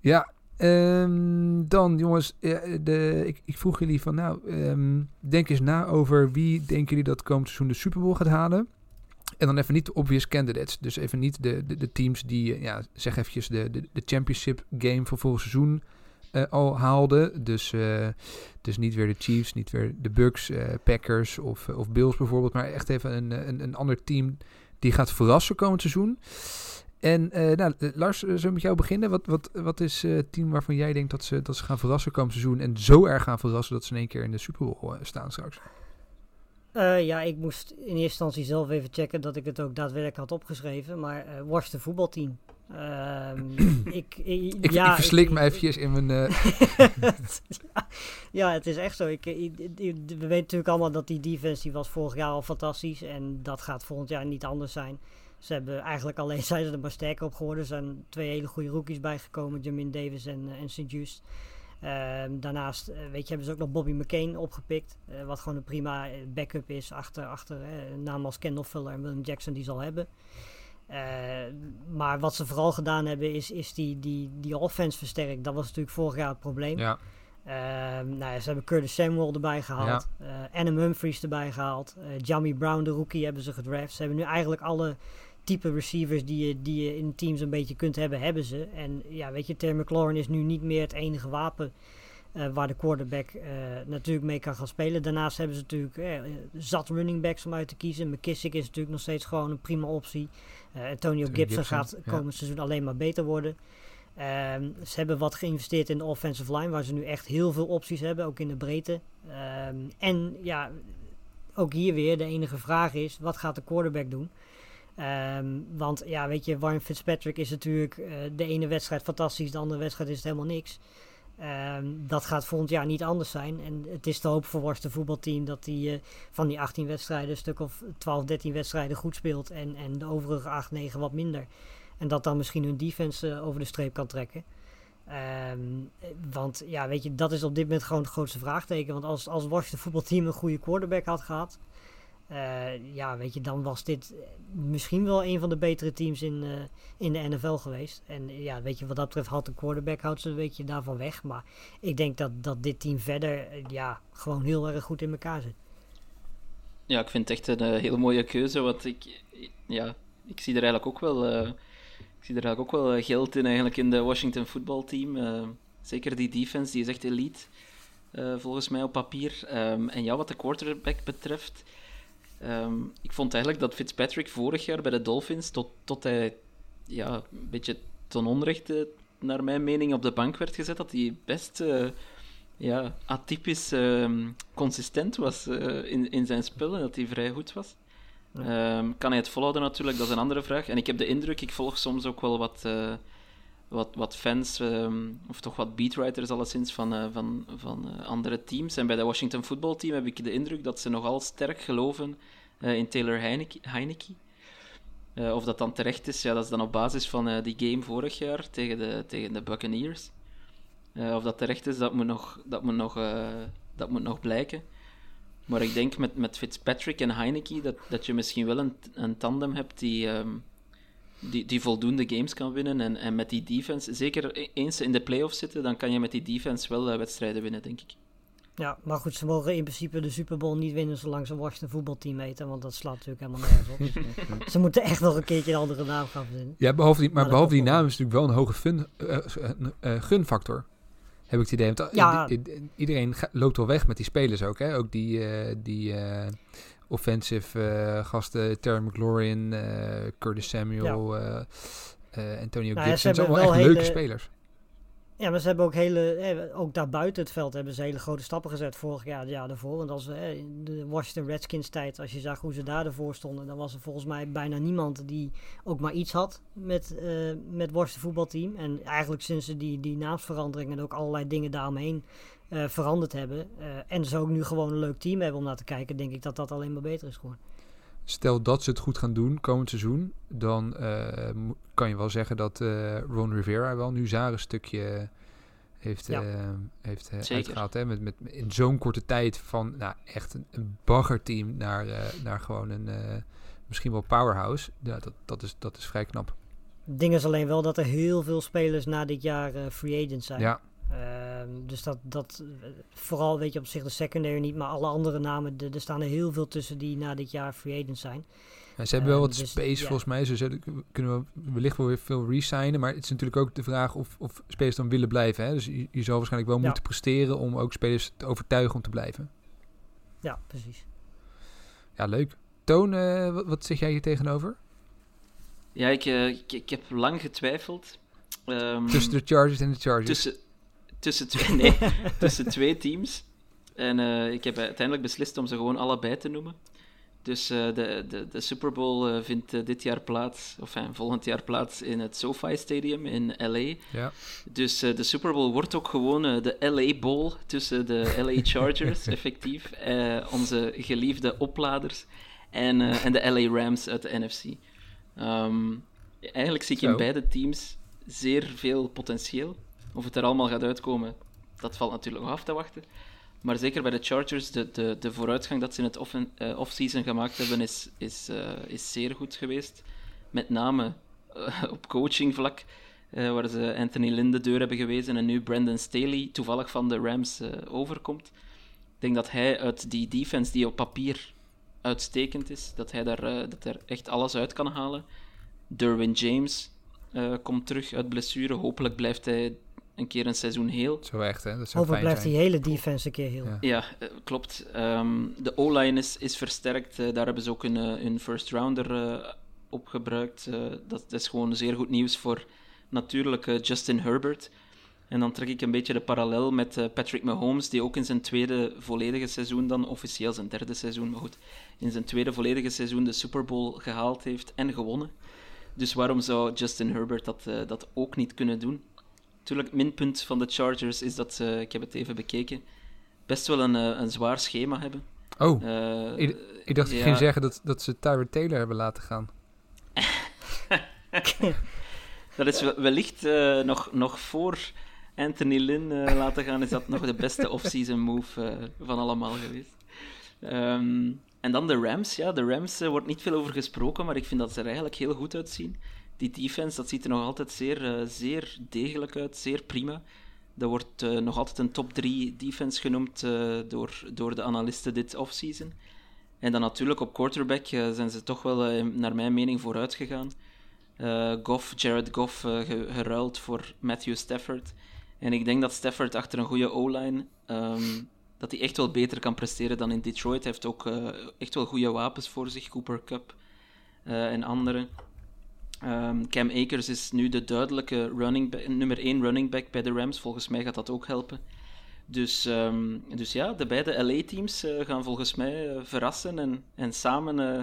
Ja, ehm, dan jongens, eh, de, ik, ik vroeg jullie van nou, ehm, denk eens na over wie denken jullie dat komend seizoen de Super Bowl gaat halen. En dan even niet de obvious candidates. Dus even niet de, de, de teams die, eh, ja, zeg eventjes de, de, de championship game van vorig seizoen eh, al haalden. Dus, dus niet weer de Chiefs, niet weer de Bucks, Packers of, of Bills bijvoorbeeld. Maar echt even een, een, een ander team die gaat verrassen komend seizoen. En eh, nou, eh, Lars, eh, zullen we met jou beginnen? Wat, wat, wat is het team waarvan jij denkt dat ze, dat ze gaan verrassen komend seizoen? En zo erg gaan verrassen dat ze in één keer in de Super Bowl staan straks? Ja, ik moest in eerste instantie zelf even checken dat ik het ook daadwerkelijk had opgeschreven. Maar eh Washington voetbalteam. Ehm, ik, ik, Ik, ja, ik verslik ik- me eventjes in mijn... ja, ja, het is echt zo. Ik, we weten natuurlijk allemaal dat die defense die was vorig jaar al fantastisch. En dat gaat volgend jaar niet anders zijn. Ze hebben eigenlijk alleen zijn ze er maar sterker op geworden. Er zijn twee hele goede rookies bijgekomen. Jamin Davis en, eh, en St. Just. Ehm, daarnaast eh, weet je, hebben ze ook nog Bobby McCain opgepikt. eh, wat gewoon een prima backup is achter, achter een naam als Kendall Fuller en William Jackson die ze al hebben. Eh, maar wat ze vooral gedaan hebben is, is die, die, die offense versterkt. Dat was natuurlijk vorig jaar het probleem. ja, Ehm, nou ja, ze hebben Curtis Samuel erbij gehaald. eh Adam Humphries erbij gehaald. eh Jamie Brown, de rookie, hebben ze gedraft. Ze hebben nu eigenlijk alle type receivers die je, die je in teams een beetje kunt hebben, hebben ze. En ja, weet je, Terry McLaurin is nu niet meer het enige wapen eh, waar de quarterback eh, natuurlijk mee kan gaan spelen. Daarnaast hebben ze natuurlijk eh, zat running backs om uit te kiezen. McKissick is natuurlijk nog steeds gewoon een prima optie. Antonio Gibson, Gibson, gaat ja. komend seizoen alleen maar beter worden. Ehm, ze hebben wat geïnvesteerd in de offensive line, waar ze nu echt heel veel opties hebben, ook in de breedte. Ehm, en ja, ook hier weer de enige vraag is, wat gaat de quarterback doen? Ehm, want ja, weet je, Warren Fitzpatrick is natuurlijk eh, de ene wedstrijd fantastisch, de andere wedstrijd is het helemaal niks. Ehm, dat gaat volgend jaar niet anders zijn. En het is te hoop voor Worcester voetbalteam dat hij eh, van die 18 wedstrijden een stuk of 12, 13 wedstrijden goed speelt. En, en de overige 8, 9 wat minder. En dat dan misschien hun defense eh, over de streep kan trekken. Ehm, eh, want ja, weet je, dat is op dit moment gewoon het grootste vraagteken. Want als, als Washington voetbalteam een goede quarterback had gehad. eh, ja, weet je, dan was dit misschien wel een van de betere teams in, eh, in de NFL geweest. En eh, ja, weet je, wat dat betreft had de quarterback houdt ze een beetje daarvan weg. Maar ik denk dat, dat dit team verder, eh, ja, gewoon heel erg goed in elkaar zit. Ja, ik vind het echt een hele mooie keuze, want ik, ja, ik zie er eigenlijk ook wel, ik zie er eigenlijk ook wel geld in eigenlijk in de Washington voetbalteam. Zeker die defense, die is echt elite, volgens mij op papier. Ehm, en ja, wat de quarterback betreft, ehm, ik vond eigenlijk dat Fitzpatrick vorig jaar bij de Dolphins, tot, tot hij ja, een beetje ten onrechte, naar mijn mening, op de bank werd gezet, dat hij best... eh, ja, atypisch ehm, consistent was eh, in, in zijn spel en dat hij vrij goed was. Ehm, kan hij het volhouden natuurlijk, dat is een andere vraag. En ik heb de indruk, ik volg soms ook wel wat, eh, wat, wat fans, ehm, of toch wat beatwriters alleszins, van, eh, van, van eh, andere teams. En bij de Washington voetbalteam heb ik de indruk dat ze nogal sterk geloven eh, in Taylor Heineke. Of dat dan terecht is, ja, dat is dan op basis van die game vorig jaar tegen de, tegen de Buccaneers. Of dat terecht is, dat moet nog, dat moet nog, dat moet nog blijken. Maar ik denk met, met Fitzpatrick en Heineke dat, dat je misschien wel een, een tandem hebt die, ehm, die, die voldoende games kan winnen. En, en met die defense, zeker e- eens ze in de playoffs zitten, dan kan je met die defense wel eh, wedstrijden winnen, denk ik. Ja, maar goed, ze mogen in principe de Super Bowl niet winnen zolang ze een Washington voetbalteam heten. Want dat slaat natuurlijk helemaal nergens op. ze moeten echt nog een keertje een andere naam gaan verzinnen. ja behalve die, maar Maar behalve die naam is natuurlijk wel een hoge fun, eh, eh, gunfactor. Heb ik het idee. Want, Ja. iedereen loopt wel weg met die spelers ook. Hè? Ook die, eh, die eh, offensive eh, gasten, Terry McLaurin, eh, Curtis Samuel, eh, Antonio Nou Gibson. Het zijn allemaal echt leuke spelers. Ja, maar ze hebben ook hele, ook daar buiten het veld hebben ze hele grote stappen gezet vorig jaar, het jaar daarvoor. Want als we in de Washington Redskins tijd, als je zag hoe ze daar ervoor stonden, dan was er volgens mij bijna niemand die ook maar iets had met, eh met Washington voetbalteam. En eigenlijk sinds ze die, die naamsverandering en ook allerlei dingen daaromheen eh, veranderd hebben. eh, en ze ook nu gewoon een leuk team hebben om naar te kijken, denk ik dat dat alleen maar beter is geworden. Stel dat ze het goed gaan doen komend seizoen, dan eh, kan je wel zeggen dat eh, Ron Rivera wel heeft, Ja. eh, heeft Zeker. uitgehaald. Hè? Met, met, in zo'n korte tijd van nou, echt een, een baggerteam naar, eh, naar gewoon een eh, misschien wel powerhouse. Ja, dat, dat, is, dat is vrij knap. Het ding is alleen wel dat er heel veel spelers na dit jaar free agent zijn. Ja, Ehm, dus dat, dat eh, vooral weet je op zich de secondary niet, maar alle andere namen, de- er staan er heel veel tussen die na dit jaar free agent zijn. Ja, ze hebben wel Ehm, wat dus, space ja. volgens mij. Ze zullen, kunnen we wellicht wel weer veel resignen. Maar het is natuurlijk ook de vraag of, of spelers dan willen blijven. Hè? Dus je, je zal waarschijnlijk wel Ja. moeten presteren om ook spelers te overtuigen om te blijven. Ja, precies. Ja, leuk. Toon, eh, wat, wat zeg jij hier tegenover? Ja, ik, eh, ik, ik heb lang getwijfeld. Ehm, Tussen de Chargers en de Chargers. tussen, tussen, twee, nee, tussen twee teams. En eh, ik heb uiteindelijk beslist om ze gewoon allebei te noemen. Dus eh, de, de, de Super Bowl eh, vindt dit jaar plaats, of enfin, volgend jaar plaats in het SoFi Stadium in LA. Ja. Dus de Super Bowl wordt ook gewoon de LA Bowl tussen de LA Chargers, effectief. onze geliefde opladers. En, en de LA Rams uit de NFC. Ehm, eigenlijk zie ik Zo. in beide teams zeer veel potentieel. Of het er allemaal gaat uitkomen, dat valt natuurlijk nog af te wachten. Maar zeker bij de Chargers, de, de, de vooruitgang dat ze in het eh, off-season gemaakt hebben, is, is, eh, is zeer goed geweest. Met name eh, op coachingvlak, eh, waar ze Anthony Lynn de deur hebben gewezen en nu Brandon Staley toevallig van de Rams overkomt. Ik denk dat hij uit die defense, die op papier uitstekend is, dat hij daar, dat er echt alles uit kan halen. Derwin James komt terug uit blessure. Hopelijk blijft hij een keer een seizoen heel. Zo echt, hè? Dat zou Hopelijk fijn blijft zijn. die hele defense een keer heel. Ja. Ja, eh, klopt. Ehm, de O-line is, is versterkt. Eh, daar hebben ze ook een, eh, een first rounder eh, op gebruikt. Dat, is gewoon zeer goed nieuws voor natuurlijk Justin Herbert. En dan trek ik een beetje de parallel met eh, Patrick Mahomes, die ook in zijn tweede volledige seizoen, dan officieel zijn derde seizoen, maar goed, in zijn tweede volledige seizoen de Super Bowl gehaald heeft en gewonnen. Dus waarom zou Justin Herbert dat, eh, dat ook niet kunnen doen? Natuurlijk, het minpunt van de Chargers is dat ze, ik heb het even bekeken, best wel een, eh, een zwaar schema hebben. Oh, Eh, ik, ik dacht ja, ging zeggen dat, dat ze Tyrod Taylor hebben laten gaan. Dat is wel- wellicht eh, nog, nog voor Anthony Lynn laten gaan, is dat nog de beste off-season move van allemaal geweest. Ehm, en dan de Rams. Ja, de Rams wordt niet veel over gesproken, maar ik vind dat ze er eigenlijk heel goed uitzien. Die defense, dat ziet er nog altijd zeer, eh, zeer degelijk uit, zeer prima. Dat wordt eh, nog altijd een top 3 defense genoemd eh, door, door de analisten dit offseason. En dan natuurlijk op quarterback zijn ze toch wel, naar mijn mening, vooruit gegaan. Goff, Jared Goff, ge- geruild voor Matthew Stafford. En ik denk dat Stafford achter een goede O-line, ehm, dat hij echt wel beter kan presteren dan in Detroit. Hij heeft ook echt wel goede wapens voor zich, Cooper Cup en anderen. Ehm, Cam Akers is nu de duidelijke running back- nummer 1 running back bij de Rams. Volgens mij gaat dat ook helpen. Dus, ehm, dus ja, de beide LA-teams eh, gaan volgens mij eh, verrassen en, en samen eh,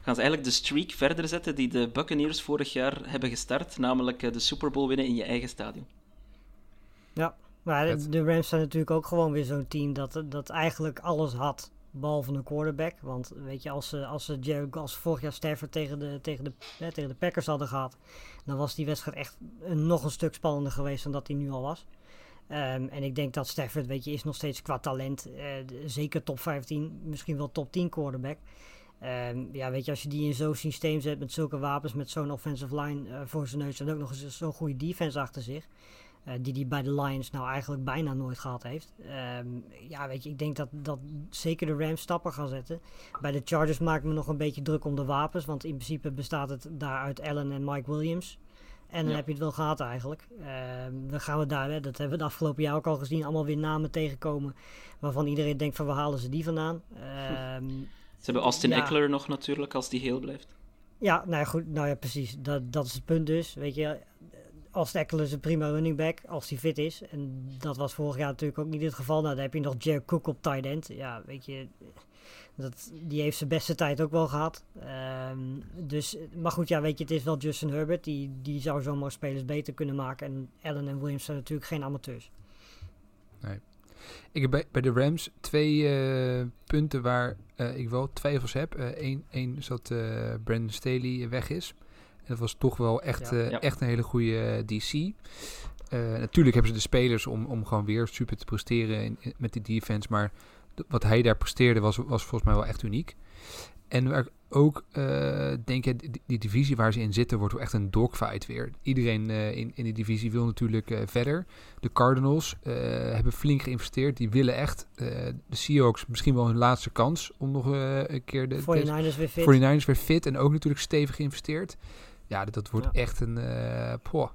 gaan ze eigenlijk de streak verder zetten die de Buccaneers vorig jaar hebben gestart, namelijk de Super Bowl winnen in je eigen stadion. Ja, maar de Rams zijn natuurlijk ook gewoon weer zo'n team dat, dat eigenlijk alles had. Behalve een quarterback. Want weet je, als ze, als ze, als ze vorig jaar Stafford tegen de, tegen, de, hè, tegen de Packers hadden gehad. Dan was die wedstrijd echt nog een stuk spannender geweest dan dat hij nu al was. Ehm, en ik denk dat Stafford, weet je, is nog steeds qua talent. de- zeker top 15, misschien wel top 10 quarterback. Ehm, ja, weet je, als je die in zo'n systeem zet met zulke wapens, met zo'n offensive line eh, voor zijn neus en ook nog eens zo'n goede defense achter zich. Eh, die hij bij de Lions nou eigenlijk bijna nooit gehad heeft. Ehm, ja, weet je, ik denk dat, dat zeker de Rams stappen gaan zetten. Bij de Chargers maak ik me nog een beetje druk om de wapens. Want in principe bestaat het daar uit Allen en Mike Williams. En dan Ja. heb je het wel gehad eigenlijk. Ehm, dan gaan we daar, hè, dat hebben we de afgelopen jaar ook al gezien, allemaal weer namen tegenkomen. Waarvan iedereen denkt van waar halen ze die vandaan. Ehm, Ze hebben Austin Ja. Eckler nog natuurlijk, als die heel blijft. ja, nou ja, goed, nou ja, precies. Dat, dat is het punt dus. Weet je, als Eckler is een prima running back, als hij fit is. En dat was vorig jaar natuurlijk ook niet het geval. Nou, dan heb je nog Jared Cook op tight end. Ja, weet je, dat, die heeft zijn beste tijd ook wel gehad. Ehm, dus, maar goed, ja, weet je, het is wel Justin Herbert. Die, die zou zomaar spelers beter kunnen maken. En Allen en Williams zijn natuurlijk geen amateurs. Ik heb bij, de Rams twee eh, punten waar eh, ik wel twijfels heb. Eén één is dat eh, Brandon Staley weg is. Dat was toch wel echt, Ja. eh, Ja. echt een hele goede eh, DC. Eh, natuurlijk hebben ze de spelers om, om gewoon weer super te presteren in, in- met die defense. Maar wat hij daar presteerde was, was volgens mij wel echt uniek. En waar, ook uh, denk ik, die, die, divisie waar ze in zitten wordt echt een dogfight weer. Iedereen uh, in, in die divisie wil natuurlijk uh, verder. De Cardinals hebben flink geïnvesteerd. Die willen echt de Seahawks misschien wel hun laatste kans om nog een keer de 49ers weer fit. 49ers weer fit en ook natuurlijk stevig geïnvesteerd. Ja, dat, dat wordt ja. echt een... poh.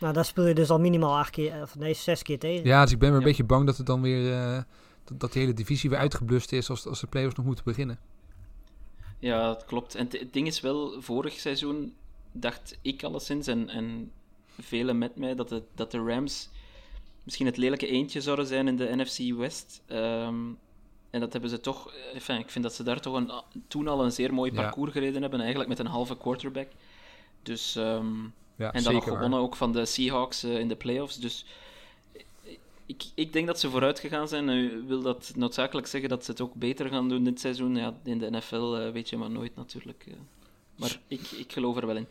Nou, daar speel je dus al minimaal acht keer, of nee, zes keer tegen. Ja, dus ik ben weer een beetje bang dat het dan weer... dat, dat de hele divisie weer uitgeblust is als, als de playoffs nog moeten beginnen. Ja, dat klopt. En het ding is wel, vorig seizoen dacht ik alleszins en, en velen met mij dat de, dat de Rams misschien het lelijke eentje zouden zijn in de NFC West. Um, en dat hebben ze toch... Enfin, ik vind dat ze daar toch een, toen al een zeer mooi parcours ja. gereden hebben, eigenlijk met een halve quarterback. Dus, um, ja, en dan nog gewonnen waar. ook van de Seahawks uh, in de playoffs. Dus ik, ik denk dat ze vooruit gegaan zijn. Nu wil dat noodzakelijk zeggen dat ze het ook beter gaan doen dit seizoen. Ja, in de NFL uh, weet je maar nooit natuurlijk. Uh. Maar ik, ik geloof er wel in.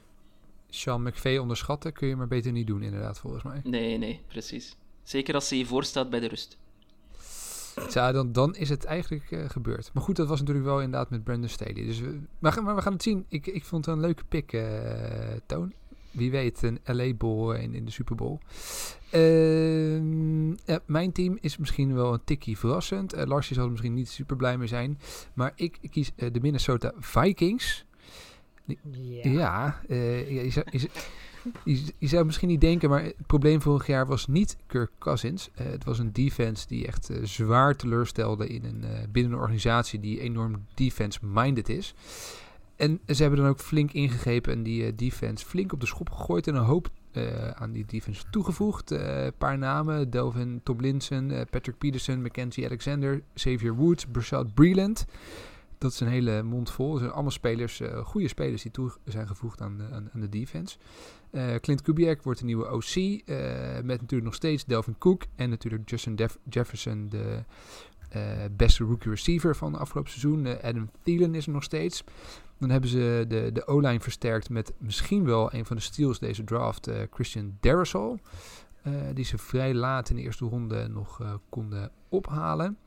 Sean McVay onderschatten kun je maar beter niet doen, inderdaad, volgens mij. Nee, nee, precies. Zeker als hij voorstaat bij de rust. Ja, dan, dan is het eigenlijk uh, gebeurd. Maar goed, dat was natuurlijk wel inderdaad met Brandon Staley. Dus we, maar, maar we gaan het zien. Ik, ik vond het een leuke pick, Toon wie weet een LA Bowl in, in de Super Bowl. Uh, ja, mijn team is misschien wel een tikkie verrassend. Uh, Larsje zal er misschien niet super blij mee zijn. Maar ik, ik kies de Minnesota Vikings. Ja, je, je, zou, je, je, zou misschien niet denken, maar het probleem vorig jaar was niet Kirk Cousins. het was een defense die echt zwaar teleurstelde in een, binnen een organisatie die enorm defense-minded is. En ze hebben dan ook flink ingegrepen en die uh, defense flink op de schop gegooid en een hoop uh, aan die defense toegevoegd. Een uh, paar namen, Delvin Tomlinson, Patrick Peterson, Mackenzie Alexander, Xavier Woods, Brashad Breland. Dat is een hele mond vol. Dat zijn allemaal spelers, goede spelers die toe zijn gevoegd aan, aan de defense. Clint Kubiak wordt de nieuwe OC, met natuurlijk nog steeds Delvin Cook en natuurlijk Justin Jefferson, de beste rookie receiver van afgelopen seizoen. Adam Thielen is er nog steeds. Dan hebben ze de, de O-line versterkt met misschien wel een van de steals deze draft, Christian Darrisol. Die ze vrij laat in de eerste ronde nog konden ophalen.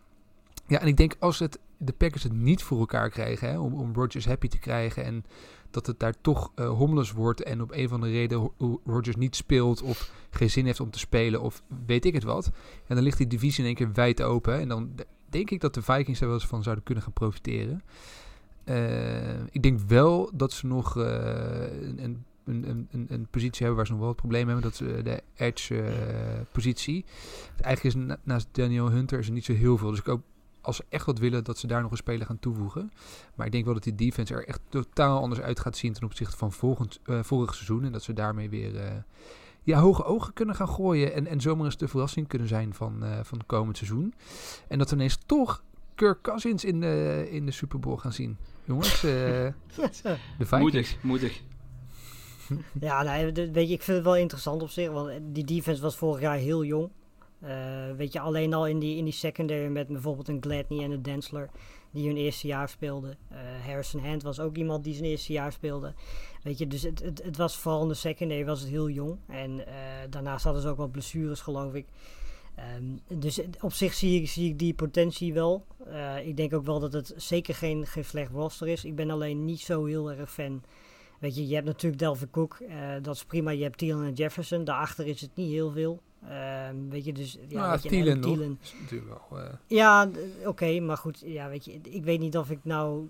Ja, en ik denk als het, de Packers het niet voor elkaar krijgen hè, om, om Rodgers happy te krijgen en dat het daar toch uh, wordt en op een van de reden Rodgers niet speelt of geen zin heeft om te spelen of weet ik het wat. En dan ligt die divisie in één keer wijd open en dan denk ik dat de Vikings er wel eens van zouden kunnen gaan profiteren. Uh, ik denk wel dat ze nog uh, een, een, een, een, positie hebben waar ze nog wel het probleem hebben. Dat is de edge-positie. Uh, Eigenlijk is na, naast Daniel Hunter is er niet zo heel veel. Dus ik hoop als ze echt wat willen dat ze daar nog een speler gaan toevoegen. Maar ik denk wel dat die defense er echt totaal anders uit gaat zien ten opzichte van volgend, vorig seizoen. En dat ze daarmee weer ja, hoge ogen kunnen gaan gooien. En, en zomaar eens de verrassing kunnen zijn van, van het komend seizoen. En dat we ineens toch Kirk Cousins in de, in de Super Bowl gaan zien. Jongens, uh, de Vikings. Moedig, moedig. Ja, weet je, ik vind het wel interessant op zich, want die defense was vorig jaar heel jong. Uh, weet je, alleen al in die, in die secondary met bijvoorbeeld een Gladney en een Densler die hun eerste jaar speelden. Uh, Harrison Hand was ook iemand die zijn eerste jaar speelde. Weet je, dus het, het, het was vooral in de secondary was het heel jong. En uh, daarnaast hadden ze ook wat blessures, geloof ik. Um, dus op zich zie ik, zie ik die potentie wel. Ik denk ook wel dat het zeker geen, geen slecht roster is. Ik ben alleen niet zo heel erg fan. Weet je, je hebt natuurlijk Delvin Cook, dat is prima. Je hebt Thielen en Jefferson. Daarachter is het niet heel veel. Um, weet je, dus... Ja, nou, je, Thielen, Thielen is natuurlijk wel... Uh... Ja, oké, okay, maar goed. Ja, weet je, ik weet niet of ik nou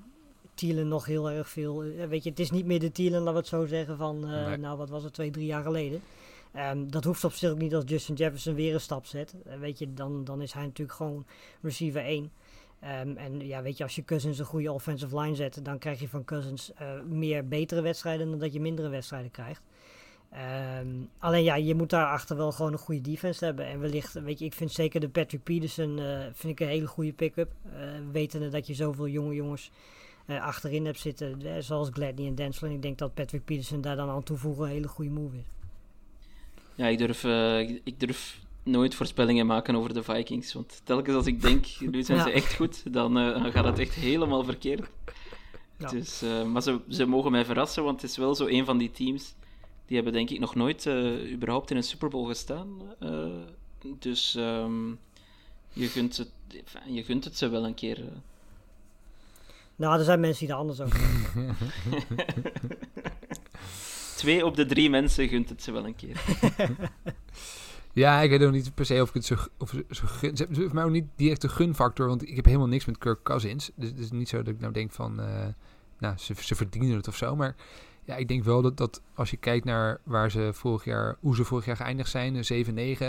Thielen nog heel erg veel... weet je, het is niet meer de Thielen, laten we het zo zeggen, van... Nee. Nou, wat was het, twee, drie jaar geleden. Um, dat hoeft op zich ook niet als Justin Jefferson weer een stap zet. Uh, weet je, dan, dan is hij natuurlijk gewoon receiver 1. Um, en ja, weet je, als je Cousins een goede offensive line zet, dan krijg je van Cousins uh, meer betere wedstrijden dan dat je mindere wedstrijden krijgt. Um, alleen ja, je moet daarachter wel gewoon een goede defense hebben. En wellicht, weet je, ik vind zeker de Patrick Peterson uh, vind ik een hele goede pick-up. wetende dat je zoveel jonge jongens achterin hebt zitten, zoals Gladney en Densler. Ik denk dat Patrick Peterson daar dan aan toevoegen een hele goede move is. Ja, ik durf, ik durf nooit voorspellingen maken over de Vikings. Want telkens als ik denk, nu zijn ja. ze echt goed, dan, dan gaat het echt helemaal verkeerd. Ja. Dus, maar ze, ze mogen mij verrassen, want het is wel zo een van die teams. Die hebben denk ik nog nooit überhaupt in een Super Bowl gestaan. dus um, je, gunt het, je gunt het ze wel een keer. Nou, er zijn mensen die er anders over denken. Twee op de drie mensen gunt het ze wel een keer. Ja, ik weet ook niet per se of ik het zo, of zo gun. Ze hebben voor mij ook niet direct een gunfactor, want ik heb helemaal niks met Kirk Cousins. Dus het is niet zo dat ik nou denk van, eh, nou, ze, ze verdienen het of zo. Maar ja, ik denk wel dat, dat als je kijkt naar waar ze vorig jaar, hoe ze vorig jaar geëindigd zijn,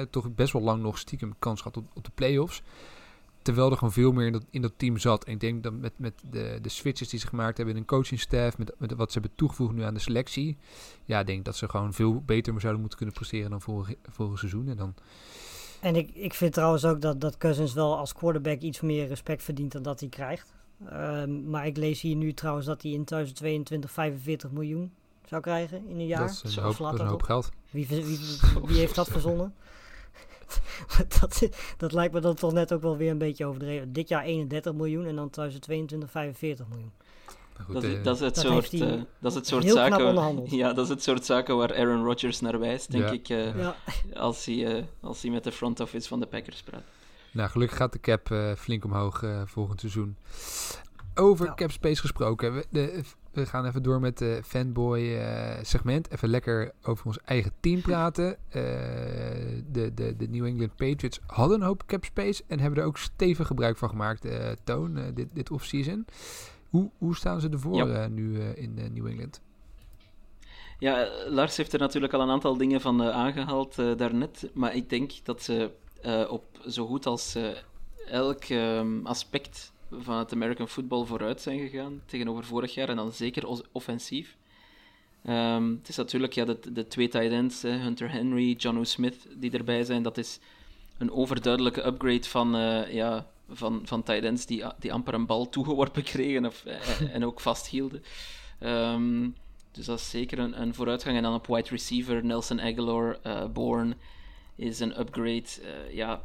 7-9, toch best wel lang nog stiekem kans gehad op, op de playoffs. Terwijl er gewoon veel meer in dat, in dat team zat. En ik denk dat met, met de, de switches die ze gemaakt hebben in een coachingstaff, met, met wat ze hebben toegevoegd nu aan de selectie. Ja, ik denk dat ze gewoon veel beter zouden moeten kunnen presteren dan vorig, vorig seizoen. En dan, En ik, ik vind trouwens ook dat, dat Cousins wel als quarterback iets meer respect verdient dan dat hij krijgt. Ehm, maar ik lees hier nu trouwens dat hij in 2022 45 miljoen zou krijgen in een jaar. dat is een Zo hoop, slaat dat is een dat hoop op. geld. Wie, wie, wie heeft dat verzonnen? dat, dat lijkt me dan toch net ook wel weer een beetje overdreven. Dit jaar 31 miljoen en dan 2022 45 miljoen. Maar goed, Dat, is- eh, dat is het dat soort, heeft hij eh, dat is het soort zaken. Ja, dat is het soort zaken waar Aaron Rodgers naar wijst, denk Ja. ik, eh, Ja, als, hij, eh, als hij met de front office van de Packers praat. Nou, gelukkig gaat de cap eh, flink omhoog eh, volgend seizoen. Over Ja. cap space gesproken. We, de, we gaan even door met de fanboy eh, segment. Even lekker over ons eigen team praten. Eh, de, de, de New England Patriots hadden een hoop cap space en hebben er ook stevig gebruik van gemaakt, eh, Toon, eh, dit, dit offseason. Hoe, hoe staan ze ervoor Ja. eh, nu eh, in eh, New England? Ja, eh, Lars heeft er natuurlijk al een aantal dingen van eh, aangehaald eh, daarnet. Maar ik denk dat ze eh, op zo goed als eh, elk ehm, aspect van het American football vooruit zijn gegaan tegenover vorig jaar. En dan zeker offensief. Ehm, het is natuurlijk ja, de, de twee tight ends, Hunter Henry, John Smith, die erbij zijn. Dat is een overduidelijke upgrade van, eh, ja, van, van tight ends die, die amper een bal toegeworpen kregen of, en ook vasthielden. Ehm, dus dat is zeker een, een vooruitgang. En dan op wide receiver, Nelson Aguilar, eh Bourne is een upgrade. Eh, ja,